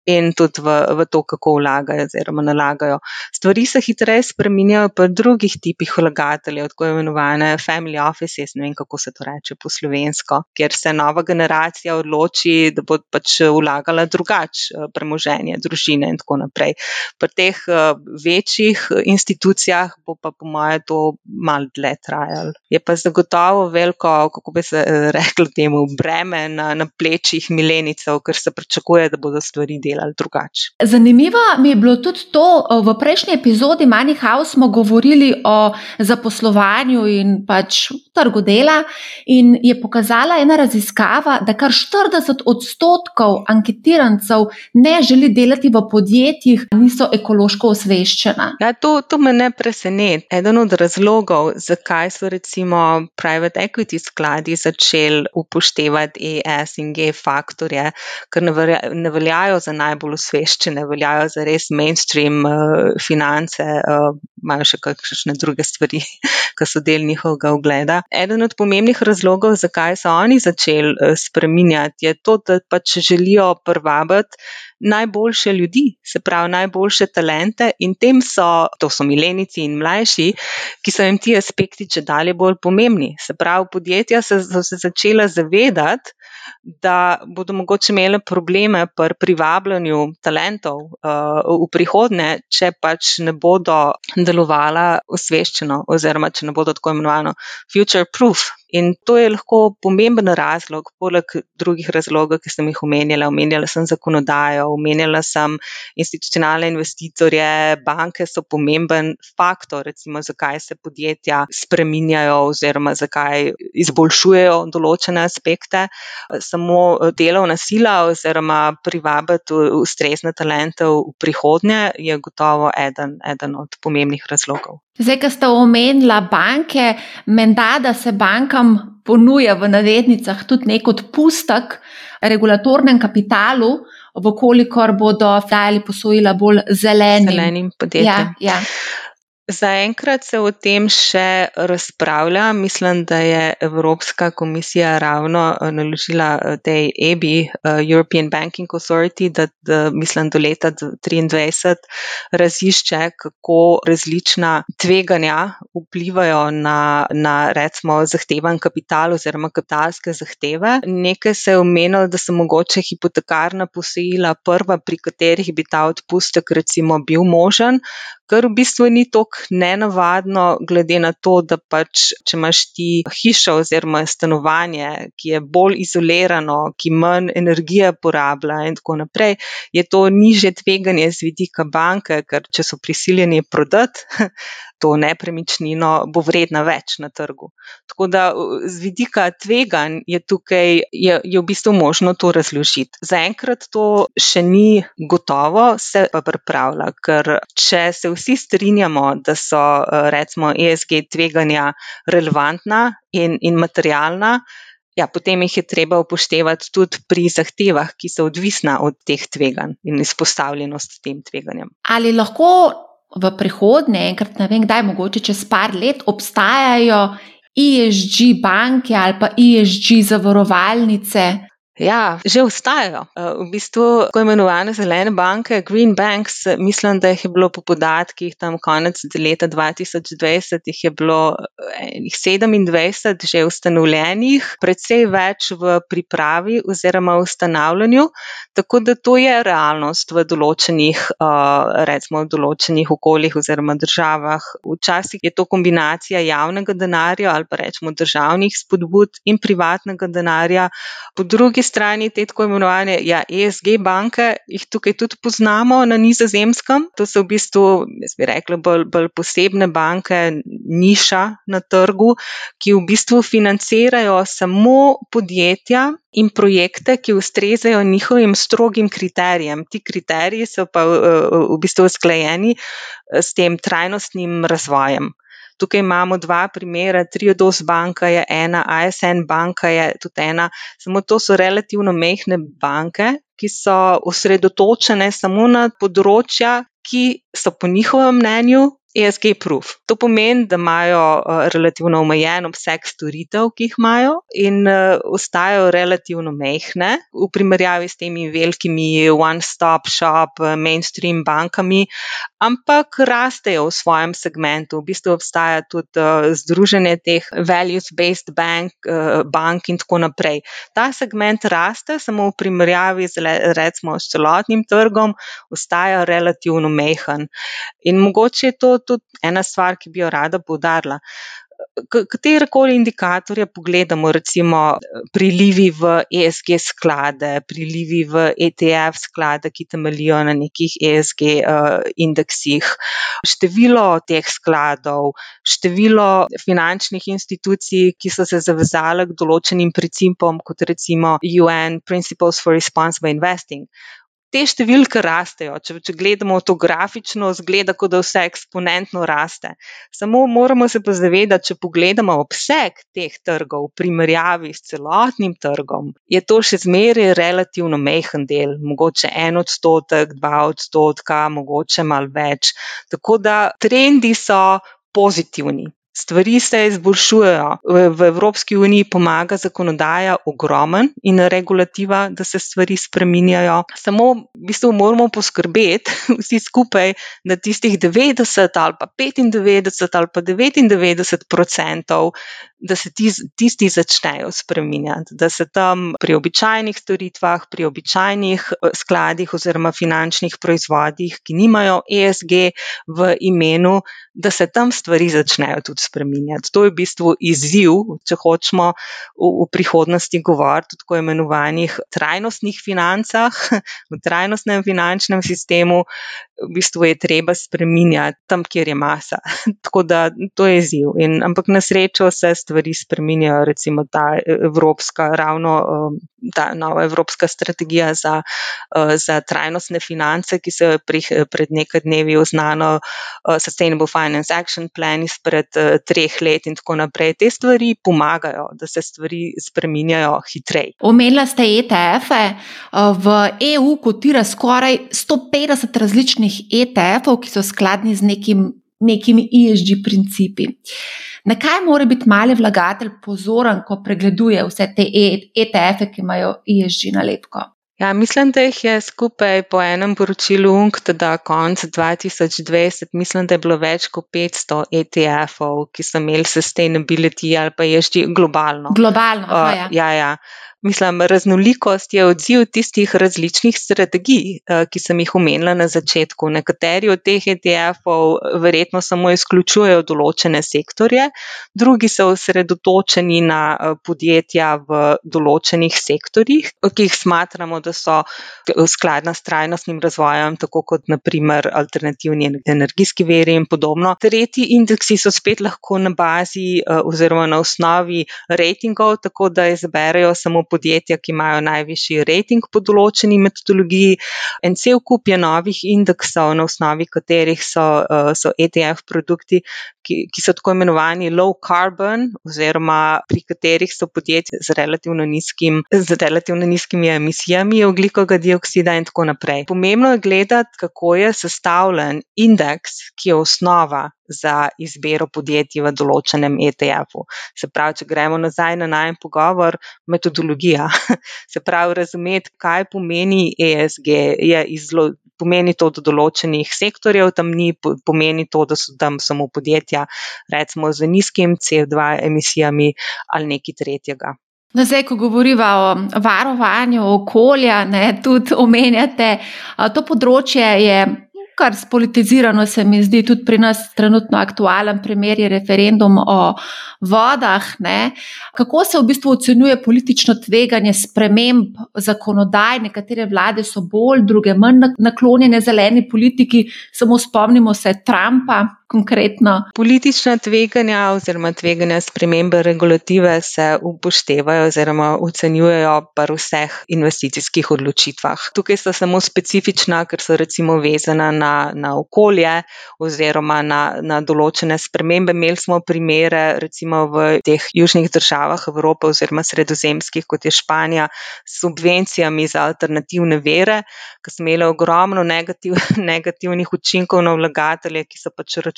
in tudi v, v to, kako vlagajo oziroma nalagajo. Stvari se hitreje spreminjajo pri drugih tipih vlagateljev, tako imenovane family offices, ne vem, kako se to reče po slovensko, kjer se nova generacija odloči, da bo pač vlagala drugače premoženje, družine in tako naprej. Pri teh večjih institucijah bo pa po moje to mal dlje trajalo. Je pa zagotovo veliko, kako bi se reklo temu, breme na, na plečih milenicev, ker se pričakuje, da bodo stvari delali drugače. Zanimivo mi je bilo tudi to, v prejšnji epizodi Money House smo govorili o zaposlovanju in pač trgu dela in je pokazala ena raziskava, da kar 40 odstotkov anketirancev ne želi delati v podjetjih, niso ekološko osveščena. Ja, to, to me ne preseneti. Eden od razlogov, zakaj so recimo private equity skladi začeli upoštevati ES in G faktorje, ker ne, velja, ne veljajo za najbolj osveščene, veljajo za res mainstream uh, finance, uh, imajo še kakšne druge stvari, [LAUGHS] ki so del njihovega ogleda. Eden od pomembnih razlogov, zakaj so oni začeli uh, spreminjati, je to, da pač želijo privabiti najboljše ljudi, se pravi najboljše talente in tem so, to so milenici in mlajši, ki so jim ti aspekti če dalje bolj pomembni. Se pravi, podjetja so se začela zavedati, da bodo mogoče imeli probleme pri privabljanju talentov uh, v prihodnje, če pač ne bodo delovala osveščeno, oziroma če ne bodo tako imenovano future proof. In to je lahko pomemben razlog, poleg drugih razlogov, ki sem jih omenjala. Omenjala sem zakonodajo, omenjala sem institucionalne investitorje, banke so pomemben faktor, recimo, zakaj se podjetja spreminjajo oziroma zakaj izboljšujejo določene aspekte samo delovna sila oziroma privabiti ustrezne talente v prihodnje, je gotovo eden, eden od pomembnih razlogov. Zdaj, ko ste omenili banke, menda, da se bankam ponuja v navednicah tudi nek odpustek regulatornem kapitalu, vkolikor bodo dajali posojila bolj zelenim, zelenim podjetjem. Ja, ja. Zaenkrat se o tem še razpravlja. Mislim, da je Evropska komisija ravno eh, naložila eh, tej EBI, eh, European Banking Authority, da, da mislim, do leta 2023 razišče, kako različna tveganja vplivajo na, na recimo, zahtevan kapital oziroma kapitalske zahteve. Nekaj se je omenilo, da so mogoče hipotekarna posojila prva, pri katerih bi ta odpustek recimo bil možen, kar v bistvu ni tako nenavadno, glede na to, da pač, če imaš ti hišo oziroma stanovanje, ki je bolj izolirano, ki manj energije porablja in tako naprej, je to niže tveganje z vidika banke, ker če so prisiljeni prodati, [LAUGHS] to nepremičnino bo vredna več na trgu. Tako da z vidika tveganj je tukaj je, je v bistvu možno to razložiti. Zaenkrat to še ni gotovo, se pa pripravlja, ker če se vsi strinjamo, da so recimo ESG tveganja relevantna in, in materialna, Ja, potem jih je treba upoštevati tudi pri zahtevah, ki so odvisna od teh tveganj in izpostavljenost tem tveganjem. Ali lahko v prihodnje, enkrat ne vem, kdaj, mogoče čez par let, obstajajo ESG banke ali pa ESG zavarovalnice. Ja, že obstajajo. Eh, v bistvu, tako imenovane zelene banke, Green Banks, mislim, da jih je bilo po podatkih tam konec leta 2020, jih je bilo 27 eh, že ustanovljenih, predvsej več v pripravi oziroma ustanavljanju, tako da to je realnost v določenih, eh, recimo v določenih okoljih oziroma državah. Včasih je to kombinacija javnega denarja ali pa rečemo državnih spodbud in privatnega denarja. Po drugi strani te tako imenovane ja, ESG banke, jih tukaj tudi poznamo na nizozemskem. To so v bistvu, jaz bi rekla, bolj, bolj posebne banke, niša na trgu, ki v bistvu financirajo samo podjetja. In projekte, ki ustrezajo njihovim strogim kriterijem. Ti kriteriji so pa v bistvu usklajeni s tem trajnostnim razvojem. Tukaj imamo dva primera, Triodos banka je ena, ASN banka je tudi ena, samo to so relativno mehne banke, ki so osredotočene samo na področja, ki so po njihovem mnenju ESG proof. To pomeni, da imajo uh, relativno omejen obseg storitev, ki jih imajo, in uh, ostajajo relativno mehne v primerjavi s temi velikimi one-stop shop, uh, mainstream bankami, ampak rastejo v svojem segmentu. V bistvu obstaja tudi združenje teh values-based bank, bank in tako naprej. Ta segment raste, samo v primerjavi z recimo s celotnim trgom, ostaja relativno mehen. In mogoče je to tudi ena stvar, ki bi jo rada poudarila. Katere koli indikatorje pogledamo, recimo prilivi v ESG sklade, prilivi v ETF sklade, ki temeljijo na nekih ESG uh, indeksih, število teh skladov, število finančnih institucij, ki so se zavezale k določenim principom, kot recimo UN Principles for Responsible Investing te številke rastejo. Če, če gledamo to grafično, zgleda, kot da vse eksponentno raste. Samo moramo se pa zavedati, če pogledamo obseg teh trgov v primerjavi s celotnim trgom, je to še zmeraj relativno mehen del, mogoče en odstotek, dva odstotka, mogoče malo več. Tako da trendi so pozitivni. Stvari se izboljšujejo. V Evropski uniji pomaga zakonodaja ogromen in regulativa, da se stvari spreminjajo. Samo v bistvu moramo poskrbeti [LAUGHS] vsi skupaj, da tistih 90 ali pa 95 ali pa 99 odstotkov, da se tisti začnejo spreminjati, da se tam pri običajnih storitvah, pri običajnih eh, skladih oziroma finančnih proizvodih, ki nimajo ESG v imenu, da se tam stvari začnejo tudi spreminjati. To je v bistvu izziv, če hočemo v, v prihodnosti govoriti o tako imenovanih trajnostnih financah, [LAUGHS] v trajnostnem finančnem sistemu, v bistvu je treba spreminjati tam, kjer je masa. [LAUGHS] tako da to je izziv. In, ampak na srečo se stvari spreminjajo, recimo ta evropska, ravno ta nova evropska strategija za, za trajnostne finance, ki se je pred nekaj dnevi oznano Sustainable Finance Action Plan izpred treh let in tako naprej. Te stvari pomagajo, da se stvari spreminjajo hitreje. Omenila ste ETF-e. V EU kotira skoraj 150 različnih ETF-ov, ki so skladni z nekim, nekimi ESG principi. Na kaj mora biti mali vlagatelj pozoren, ko pregleduje vse te ETF-e, ki imajo ESG nalepko? Ja, mislim, da jih je skupaj po enem poročilu UNCT, da konc 2020, mislim, da je bilo več kot 500 ETF-ov, ki so imeli sustainability ali pa že globalno. Globalno, uh, ja. ja, ja. Mislim, raznolikost je odziv tistih različnih strategij, eh, ki sem jih omenila na začetku. Nekateri od teh ETF-ov verjetno samo izključujejo določene sektorje, drugi so osredotočeni na eh, podjetja v določenih sektorjih, ki jih smatramo, da so skladna s trajnostnim razvojem, tako kot naprimer alternativni energijski veri in podobno. Tretji indeksi so spet lahko na bazi eh, oziroma na osnovi rejtingov, tako da izberejo samo podjetje podjetja, ki imajo najvišji rating po določeni metodologiji, en cel kup je novih indeksov, na osnovi katerih so, eh, so ETF produkti, ki, ki so tako imenovani low carbon, oziroma pri katerih so podjetja z relativno, nizkim, z relativno nizkimi emisijami oglikovega dioksida in tako naprej. Pomembno je gledati, kako je sestavljen indeks, ki je osnova za izbiro podjetij v določenem ETF-u. Se pravi, če gremo nazaj na najen pogovor, metodologija. [LAUGHS] Se pravi, razumeti, kaj pomeni ESG, je izlo, pomeni to, da določenih sektorjev tam ni, pomeni to, da so tam samo podjetja, recimo z nizkim CO2 emisijami ali nekaj tretjega. No, zdaj, ko govorimo o varovanju okolja, ne, tudi omenjate, to področje je kar spolitizirano, se mi zdi, tudi pri nas trenutno aktualen primer je referendum o vodah. Ne. Kako se v bistvu ocenjuje politično tveganje sprememb zakonodaj? Nekatere vlade so bolj, druge manj naklonjene zeleni politiki, samo spomnimo se Trumpa. Konkretno. Politična tveganja oziroma tveganja spremembe regulative se upoštevajo oziroma ocenjujejo pri vseh investicijskih odločitvah. Tukaj so samo specifična, ker so recimo vezana na na, okolje oziroma na, na določene spremembe. Imeli smo primere, recimo v teh južnih državah Evrope oziroma sredozemskih, kot je Španija, s subvencijami za alternativne vere, ki smo imeli ogromno negativ, [LAUGHS] negativnih učinkov na vlagatelje, ki so pač računali,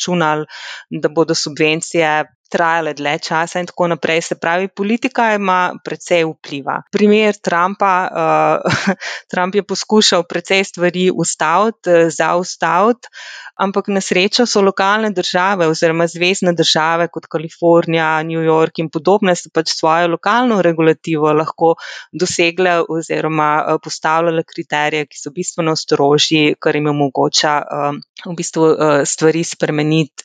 da bodo subvencije trajale dlje časa in tako naprej. Se pravi, politika ima precej vpliva. Primer Trumpa, uh, [LAUGHS] Trump je poskušal precej stvari ustaviti, uh, zaustaviti, ampak na srečo so lokalne države oziroma zvezdne države kot Kalifornija, New York in podobne so pač svojo lokalno regulativo lahko dosegle oziroma uh, postavljale kriterije, ki so bistveno strožji, kar jim omogoča uh, v bistvu uh, stvari spremeniti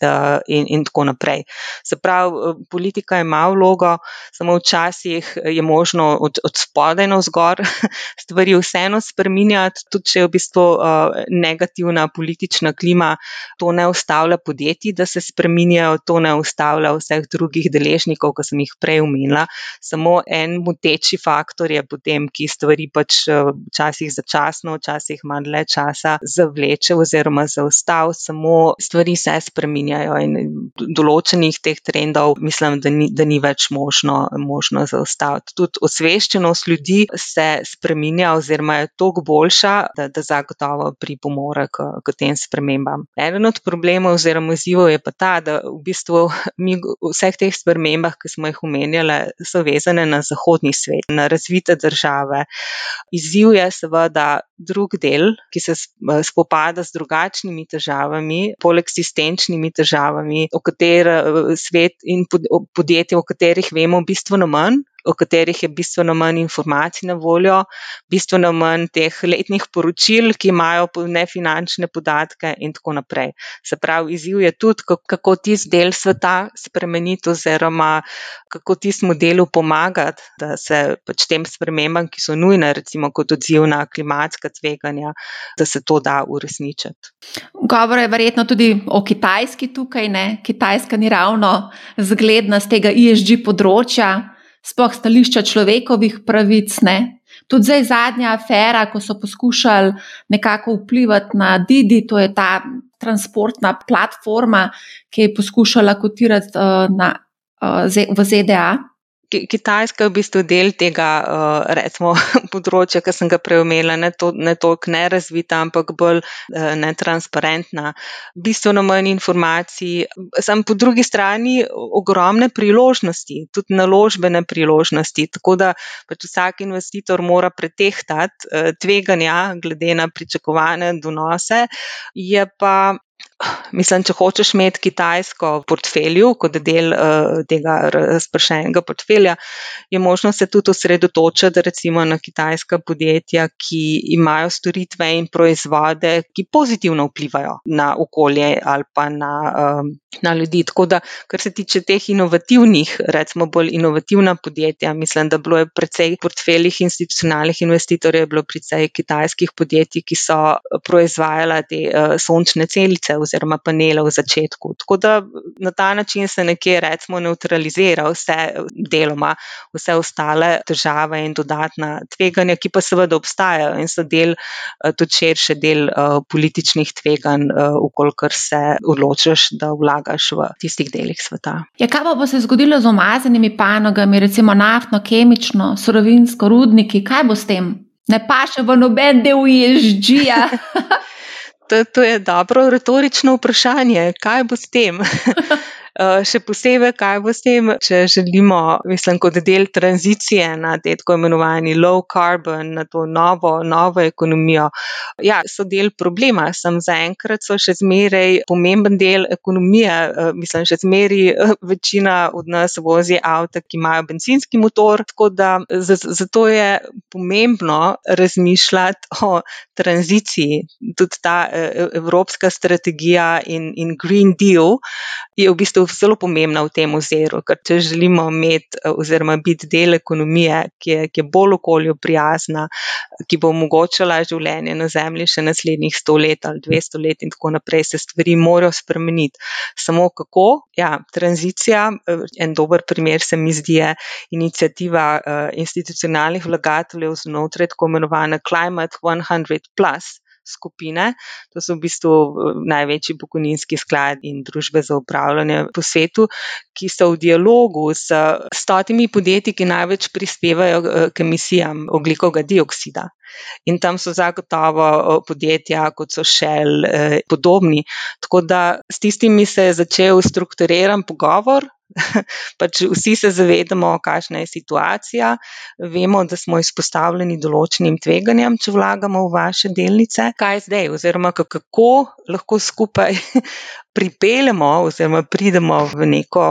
in, in tako naprej. Se pravi, eh, politika ima vlogo, samo včasih je možno od, od spodaj na vzgor [LAUGHS] stvari vseeno spreminjati, tudi če je v bistvu negativna politična klima, to ne ustavlja podjetij, da se spreminjajo, to ne ustavlja vseh drugih deležnikov, ki sem jih prej omenila. Samo en moteči faktor je potem, ki stvari pač eh, včasih začasno, včasih manj le časa zavleče oziroma zaustav, samo stvari se spreminjajo in določenih teh trendov mislim, da ni, da ni več možno, možno zaustaviti. Tudi osveščenost ljudi se spremenja, oziroma je toliko boljša, da, da zagotovo pripomore k, k tem spremembam. Eden od problemov oziroma izzivov je pa ta, da v bistvu mi vseh teh spremembah, ki smo jih omenjali, so vezane na zahodni svet, na razvite države. Izziv je seveda drug del, ki se spopada z drugačnimi težavami, poleg eksistenčnimi težavami, o katerih svet in podjetij, o katerih vemo bistveno manj, o katerih je bistveno manj informacij na voljo, bistveno manj teh letnih poročil, ki imajo nefinančne podatke, in tako naprej. Se pravi, izziv je tudi, kako tisti del sveta spremeniti, oziroma kako tistemu delu pomagati, da se pač tem spremembam, ki so nujne, recimo kot odziv na klimatska tveganja, da se to da uresničiti. Govor je verjetno tudi o Kitajski tukaj, ne? Kitajska ni ravno zgledna z tega ISG področja spoh stališča človekovih pravic. Ne? Tudi zdaj zadnja afera, ko so poskušali nekako vplivati na Didi, to je ta transportna platforma, ki je poskušala kotirati uh, na, uh, v ZDA. Kitajska je v bistvu del tega eh, recimo, [LAUGHS] področja, ki sem ga preumela, ne, to, ne toliko nerazvita, ampak bolj eh, netransparentna. Bistveno manj informacij, sem po drugi strani ogromne priložnosti, tudi naložbene priložnosti. Tako da pač vsak investitor mora pretehtati eh, tveganja glede na pričakovane donose. Je pa Mislim, če hočeš imeti Kitajsko v portfelju, kot del uh, tega razpršenega portfelja, je možno se tudi osredotočiti recimo na kitajska podjetja, ki imajo storitve in proizvode, ki pozitivno vplivajo na okolje ali pa na, um, na ljudi. Tako da, kar se tiče teh inovativnih, recimo bolj inovativna podjetja, mislim, da bilo je precej portfeljih institucionalnih investitorjev, bilo precej kitajskih podjetij, ki so proizvajala te uh, sončne celice oziroma panele v začetku. Tako da na ta način se nekje recimo neutralizira vse deloma, vse ostale težave in dodatna tveganja, ki pa seveda obstajajo in so del, eh, tudi širše del uh, političnih tveganj, uh, ukolikor se odločiš, da vlagaš v tistih delih sveta. Ja, kaj pa bo se zgodilo z omazanimi panogami, recimo naftno, kemično, surovinsko, rudniki, kaj bo s tem? Ne pa še v noben del ISG-ja. [LAUGHS] to, to je dobro retorično vprašanje, kaj bo s tem. [LAUGHS] Eh, še posebej, kaj bo s tem, če želimo, mislim, kot del tranzicije na te tako imenovani low carbon, na to novo, novo ekonomijo. Ja, so del problema, sem zaenkrat so še zmeraj pomemben del ekonomije. Eh, mislim, še zmeraj eh, večina od nas vozi avto, ki imajo benzinski motor, tako da zato je pomembno razmišljati o tranziciji. Tudi ta evropska strategija in, in Green Deal je v bistvu zelo pomembna v tem oziru, ker če želimo imeti oziroma biti del ekonomije, ki je, ki je bolj okolju prijazna, ki bo omogočala življenje na Zemlji še naslednjih 100 let ali 200 let in tako naprej, se stvari morajo spremeniti. Samo kako? Ja, tranzicija, en dober primer se mi zdi, je inicijativa institucionalnih vlagateljev znotraj tako imenovane Climate 100 skupine. To so v bistvu eh, največji pokojninski sklad in družbe za upravljanje po svetu, ki so v dialogu s stotimi podjetji, ki največ prispevajo eh, k emisijam oglikovega dioksida. In tam so zagotovo eh, podjetja, kot so Shell, podobni. Tako da s tistimi se je začel strukturiran pogovor, [LAUGHS] pač vsi se zavedamo, kakšna je situacija, vemo, da smo izpostavljeni določenim tveganjem, če vlagamo v vaše delnice. Kaj zdaj, oziroma kako lahko skupaj [LAUGHS] pripeljemo oziroma pridemo v neko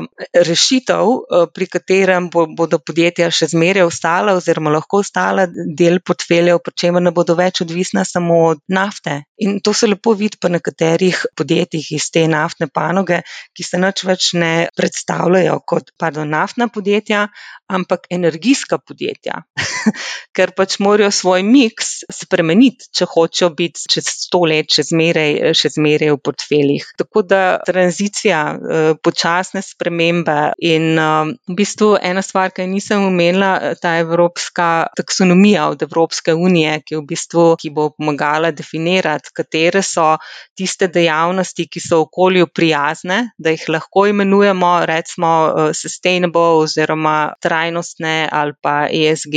rešitev, pri katerem bo, bodo podjetja še zmeraj ostala oziroma lahko ostala del portfeljev, pri čemer ne bodo več odvisna samo od nafte. In to se lepo vidi pa nekaterih podjetjih iz te naftne panoge, ki se nič več ne predstavljajo predstavljajo kot pardon, naftna podjetja, ampak energijska podjetja, [LAUGHS] ker pač morajo svoj miks spremeniti, če hočejo biti čez sto let še zmeraj, še zmeraj v portfeljih. Tako da tranzicija, eh, počasne spremembe in eh, v bistvu ena stvar, ki nisem omenila, ta evropska taksonomija od Evropske unije, ki, v bistvu, ki bo pomagala definirati, katere so tiste dejavnosti, ki so okolju prijazne, da jih lahko imenujemo, recimo, smo uh, sustainable oziroma trajnostne ali pa ESG.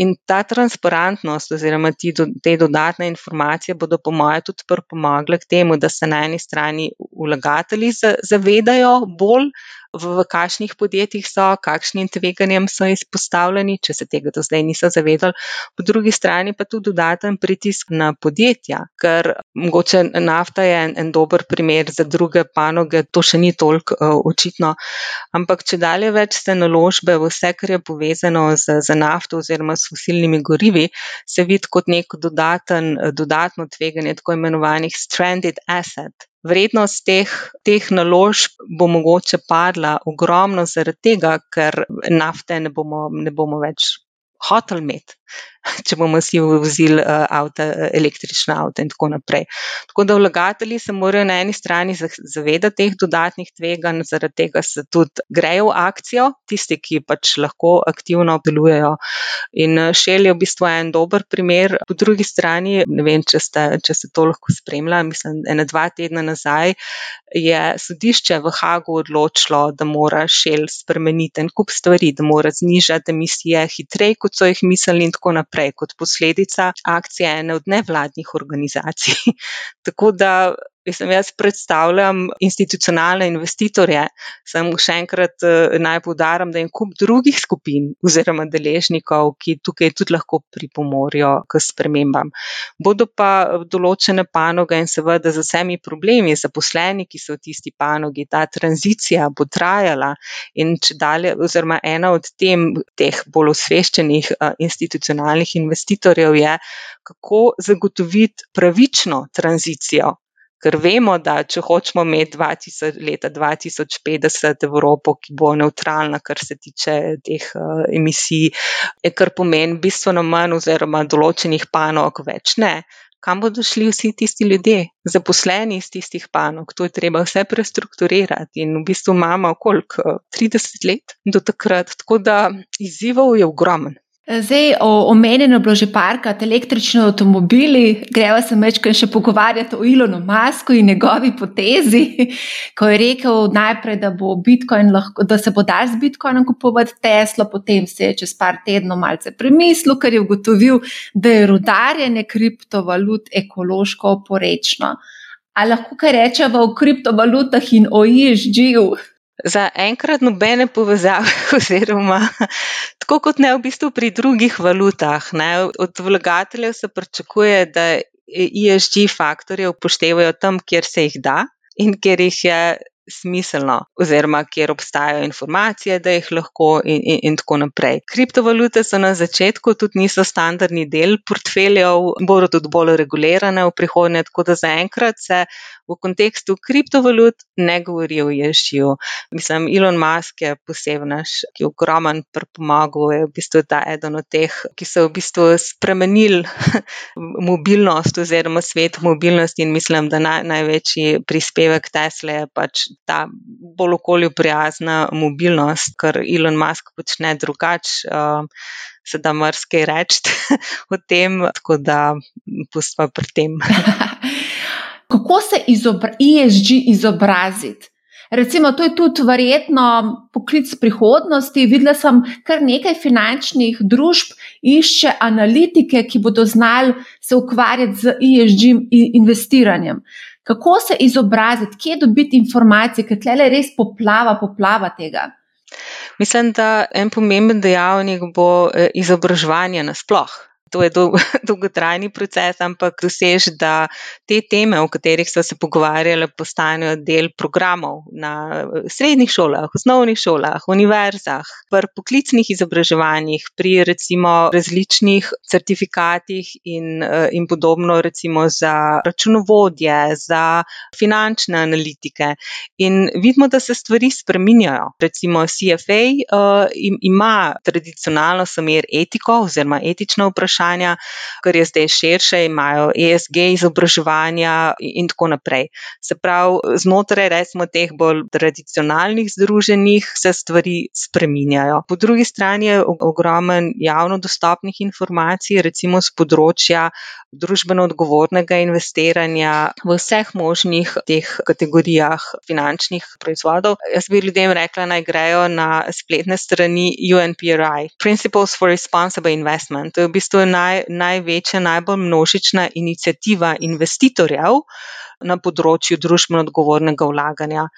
In ta transparentnost oziroma ti, te dodatne informacije bodo po mojem tudi pripomogli k temu, da se na eni strani vlagatelji zavedajo bolj v kakšnih podjetjih so, kakšnim tveganjem so izpostavljeni, če se tega do zdaj niso zavedali. Po drugi strani pa tudi dodaten pritisk na podjetja, ker mogoče nafta je en, en dober primer za druge panoge, to še ni toliko uh, očitno, ampak če dalje več se naložbe v vse, kar je povezano z, z nafto oziroma s fosilnimi gorivi, se vidi kot neko dodaten, dodatno tveganje tako imenovanih stranded asset. Vrednost teh, teh naložb bo mogoče padla ogromno zaradi tega, ker nafte ne bomo, ne bomo več hoteli imeti. [LAUGHS] če bomo si vozili uh, avta, električna avta in tako naprej. Tako da vlagatelji se morajo na eni strani zavedati teh dodatnih tveganj, zaradi tega se tudi grejo v akcijo, tisti, ki pač lahko aktivno delujejo. In šel je v bistvu en dober primer. Po drugi strani, ne vem, če, ste, če se to lahko spremlja, mislim, ena dva tedna nazaj je sodišče v Hagu odločilo, da mora šel spremeniti en kup stvari, da mora znižati emisije hitreje, kot so jih mislili in tako naprej kot posledica akcije ene od nevladnih organizacij. [LAUGHS] Tako da Mislim, jaz predstavljam institucionalne investitorje, sem še enkrat eh, naj povdarim, da je kup drugih skupin oziroma deležnikov, ki tukaj tudi lahko pripomorijo k spremembam. Bodo pa določene panoge in seveda z vsemi problemi zaposleni, ki so v tisti panogi, ta tranzicija bo trajala in če dalje, oziroma ena od tem, teh bolj osveščenih eh, institucionalnih investitorjev je, kako zagotoviti pravično tranzicijo ker vemo, da če hočemo imeti 2000, leta 2050 Evropo, ki bo neutralna, kar se tiče teh uh, emisij, je kar pomeni bistveno manj oziroma določenih panog več ne. Kam bodo šli vsi tisti ljudje, zaposleni iz tistih panog? To je treba vse prestrukturirati in v bistvu imamo koliko 30 let do takrat, tako da izzivov je ogromen. Zdaj, omenjeno je bilo že parkrat električni avtomobili, greva se mečkaj še pogovarjati o Ilonu Masku in njegovi potezi, [LAUGHS] ko je rekel najprej, da, bo lahko, da se bo dal z Bitcoinom kupovati Tesla, potem se je čez par tednov malce premislil, ker je ugotovil, da je rudarjenje kriptovalut ekološko oporečno. Ali lahko kaj rečemo o kriptovalutah in o ISG-ju? Za enkrat nobene povezave, [LAUGHS] oziroma tako kot ne v bistvu pri drugih valutah. Ne, od vlagateljev se pričakuje, da ESG faktorje upoštevajo tam, kjer se jih da in kjer jih je smiselno, oziroma kjer obstajajo informacije, da jih lahko, in, in, in tako naprej. Kriptovalute so na začetku tudi niso standardni del portfeljev, bodo tudi bolj regulirane v prihodnje, tako da zaenkrat se v kontekstu kriptovalut ne govori o ježju. Mislim, Elon Musk je posebnaš, ki je ogromen pripomogel, je v bistvu ta eden od teh, ki so v bistvu spremenili [LAUGHS] mobilnost oziroma svet mobilnosti in mislim, da naj, največji prispevek Tesla je pač ta bolj okolju prijazna mobilnost, kar Elon Musk počne drugače. Uh, Se da marsikaj reči [LAUGHS] o tem, tako da pustimo pri tem. [LAUGHS] Kako se izobra ESG izobraziti? Recimo, to je tudi verjetno poklic prihodnosti. Videla sem, kar nekaj finančnih družb išče analitike, ki bodo znali se ukvarjati z ESG investiranjem kako se izobraziti, kje dobiti informacije, ker tle res poplava, poplava tega. Mislim, da en pomemben dejavnik bo eh, izobraževanje nasplošno to je dolg, [LAUGHS] dolgotrajni proces, ampak dosež, da te teme, o katerih so se pogovarjali, postanejo del programov na srednjih šolah, osnovnih šolah, univerzah, pri poklicnih izobraževanjih, pri recimo različnih certifikatih in, in podobno, recimo za računovodje, za finančne analitike. In vidimo, da se stvari spreminjajo. Recimo CFA uh, ima tradicionalno samer etiko oziroma etično vprašanje vprašanja, kar je zdaj širše, imajo ESG izobraževanja in tako naprej. Se pravi, znotraj recimo teh bolj tradicionalnih združenih se stvari spreminjajo. Po drugi strani je ogromen javno dostopnih informacij, recimo z področja družbeno odgovornega investiranja v vseh možnih teh kategorijah finančnih proizvodov. Jaz bi ljudem rekla, naj grejo na spletne strani UNPRI, Principles for Responsible Investment. To je v bistvu naj, največja, najbolj množična inicijativa investitorjev na področju družbeno odgovornega vlaganja.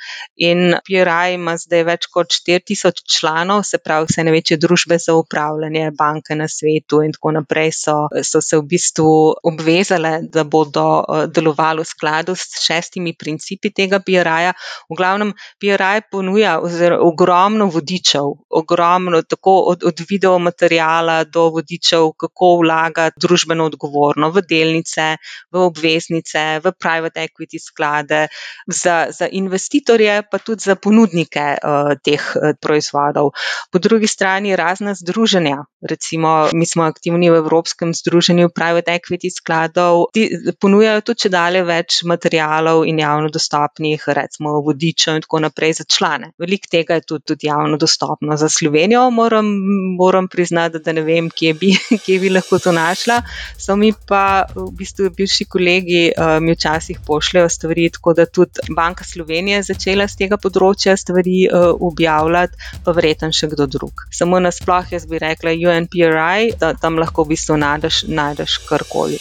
In PRI ima zdaj več kot 4000 članov, se pravi, vse največje družbe za upravljanje, banke na svetu in tako naprej so, so se v bistvu obvezale, da bodo eh, delovali v skladu s šestimi principi tega PRI-ja. V glavnem, PRI ponuja ogromno vodičev, ogromno, tako od, od video materijala do vodičev, kako vlagati družbeno odgovorno v delnice, v obveznice, v private equity sklade, za, za investitorje, pa tudi za ponudnike uh, teh uh, proizvodov. Po drugi strani razna združenja, recimo mi smo aktivni v Evropskem združenju private equity skladov, ti ponujajo tudi če dalje več materijalov in javno dostopnih, recimo vodičev in tako naprej za člane. Veliko tega je tudi, tudi javno dostopno za Slovenijo, moram, moram priznati, da ne vem, kje bi, [LAUGHS] kje bi lahko to našla. So mi pa v bistvu bivši kolegi uh, mi včasih po pošljajo stvari, tako da tudi Banka Slovenije je začela z tega področja stvari uh, objavljati, pa verjetno še kdo drug. Samo nasploh jaz bi rekla UNPRI, da tam lahko v bistvu najdeš, najdeš karkoli.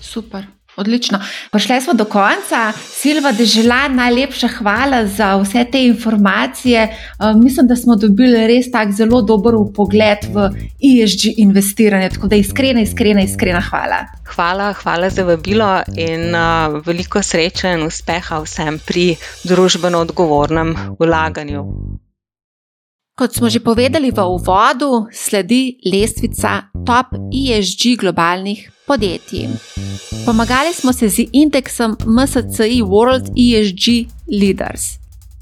Super. Odlično. Prišli smo do konca. Silva, da želim najlepša hvala za vse te informacije. Uh, mislim, da smo dobili res tak zelo dober pogled v ESG investiranje. Tako da iskrena, iskrena, iskrena hvala. Hvala, hvala za vabilo in uh, veliko sreče in uspeha vsem pri družbeno odgovornem vlaganju. Kot smo že povedali v uvodu, sledi lestvica top ESG globalnih podjetij. Pomagali smo se z indeksom MSCI World ESG Leaders.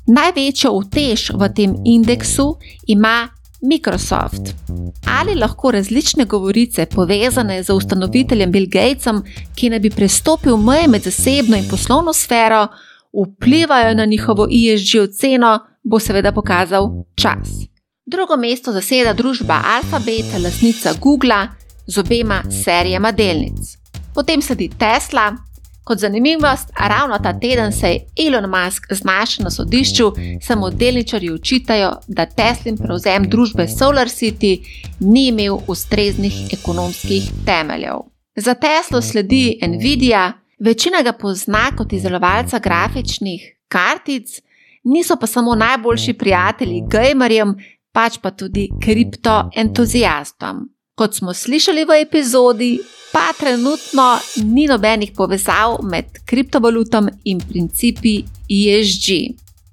Največjo utež v tem indeksu ima Microsoft. Ali lahko različne govorice, povezane z ustanoviteljem Bill Gatesom, ki naj bi prestopil meje med zasebno in poslovno sfero, vplivajo na njihovo ESG oceno, bo seveda pokazal čas. Drugo mesto zaseda družba Alphabet, lasnica Google z obema serijama delnic. Potem sledi Tesla. Kot zanimivost, ravno ta teden se je Elon Musk znašel na sodišču, samo delničarji očitajo, da Teslin prevzem družbe Solar City ni imel ustreznih ekonomskih temeljev. Za Teslo sledi Nvidia, večina ga pozna kot izdelovalca grafičnih kartic, niso pa samo najboljši prijatelji gamerjem, pač pa tudi kriptoentuzijastom. Kot smo slišali v epizodi, pa trenutno ni nobenih povezav med kriptovalutom in principi ESG.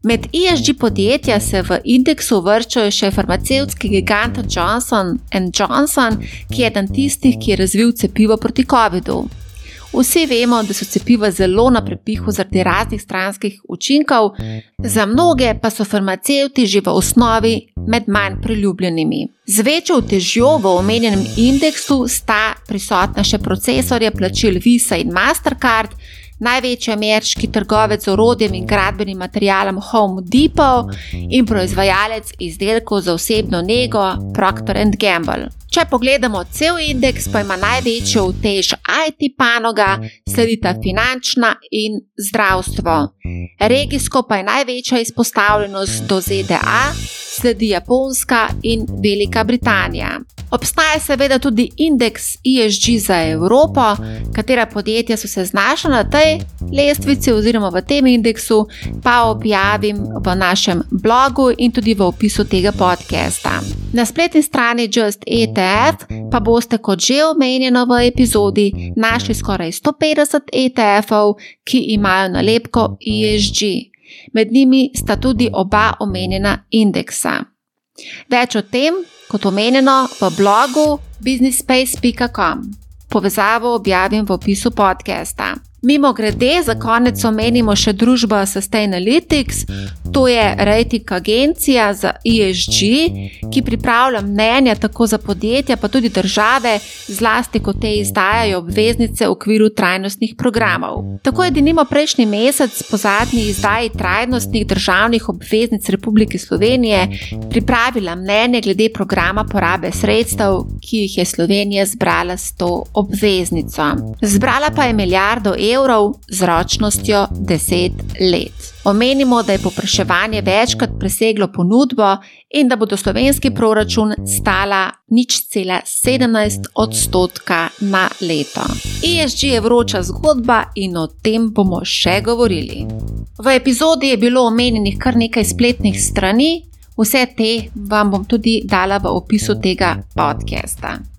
Med ESG podjetja se v indeksu vrčajo še farmacevtski gigant Johnson Johnson, ki je eden tistih, ki je razvil cepivo proti COVID-u. Vsi vemo, da so cepiva zelo na prepihu zaradi raznih stranskih učinkov, za mnoge pa so farmacevti že v osnovi med manj priljubljenimi. Z večjo težjo v omenjenem indeksu sta prisotna še procesorja plačil Visa in Mastercard, največji ameriški trgovec z orodjem in gradbenim materialom Home Depot in proizvajalec izdelkov za osebno nego Procter Gamble. Če pogledamo cel indeks, pa ima največjo utež IT panoga, sledita finančna in zdravstvo. Regijsko pa je največja izpostavljenost do ZDA, sledi Japonska in Velika Britanija. Obstaja seveda tudi indeks ESG za Evropo, katera podjetja so se znašla na tej lestvici oziroma v tem indeksu, pa objavim v našem blogu in tudi v opisu tega podcasta. Na spletni strani Just ETF pa boste, kot že omenjeno v epizodi, našli skoraj 150 ETF-ov, ki imajo nalepko ESG. Med njimi sta tudi oba omenjena indeksa. Več o tem, kot omenjeno, v blogu businessspace.com. Povezavo objavim v opisu podcasta. Mimo grede, za konec omenimo še družbo Sustainalytics, to je rating agencija za ESG, ki pripravlja mnenja tako za podjetja, pa tudi države, zlasti ko te izdajajo obveznice v okviru trajnostnih programov. Tako je denimo prejšnji mesec po zadnji izdaji trajnostnih državnih obveznic Republike Slovenije pripravila mnenje glede programa porabe sredstev, ki jih je Slovenija zbrala s to obveznico. Zbrala pa je milijardo evrov z ročnostjo 10 let. Omenimo, da je popraševanje večkrat preseglo ponudbo in da bo do slovenski proračun stala nič cela 17 odstotka na leto. ESG je vroča zgodba in o tem bomo še govorili. V epizodi je bilo omenjenih kar nekaj spletnih strani, vse te vam bom tudi dala v opisu tega podcasta.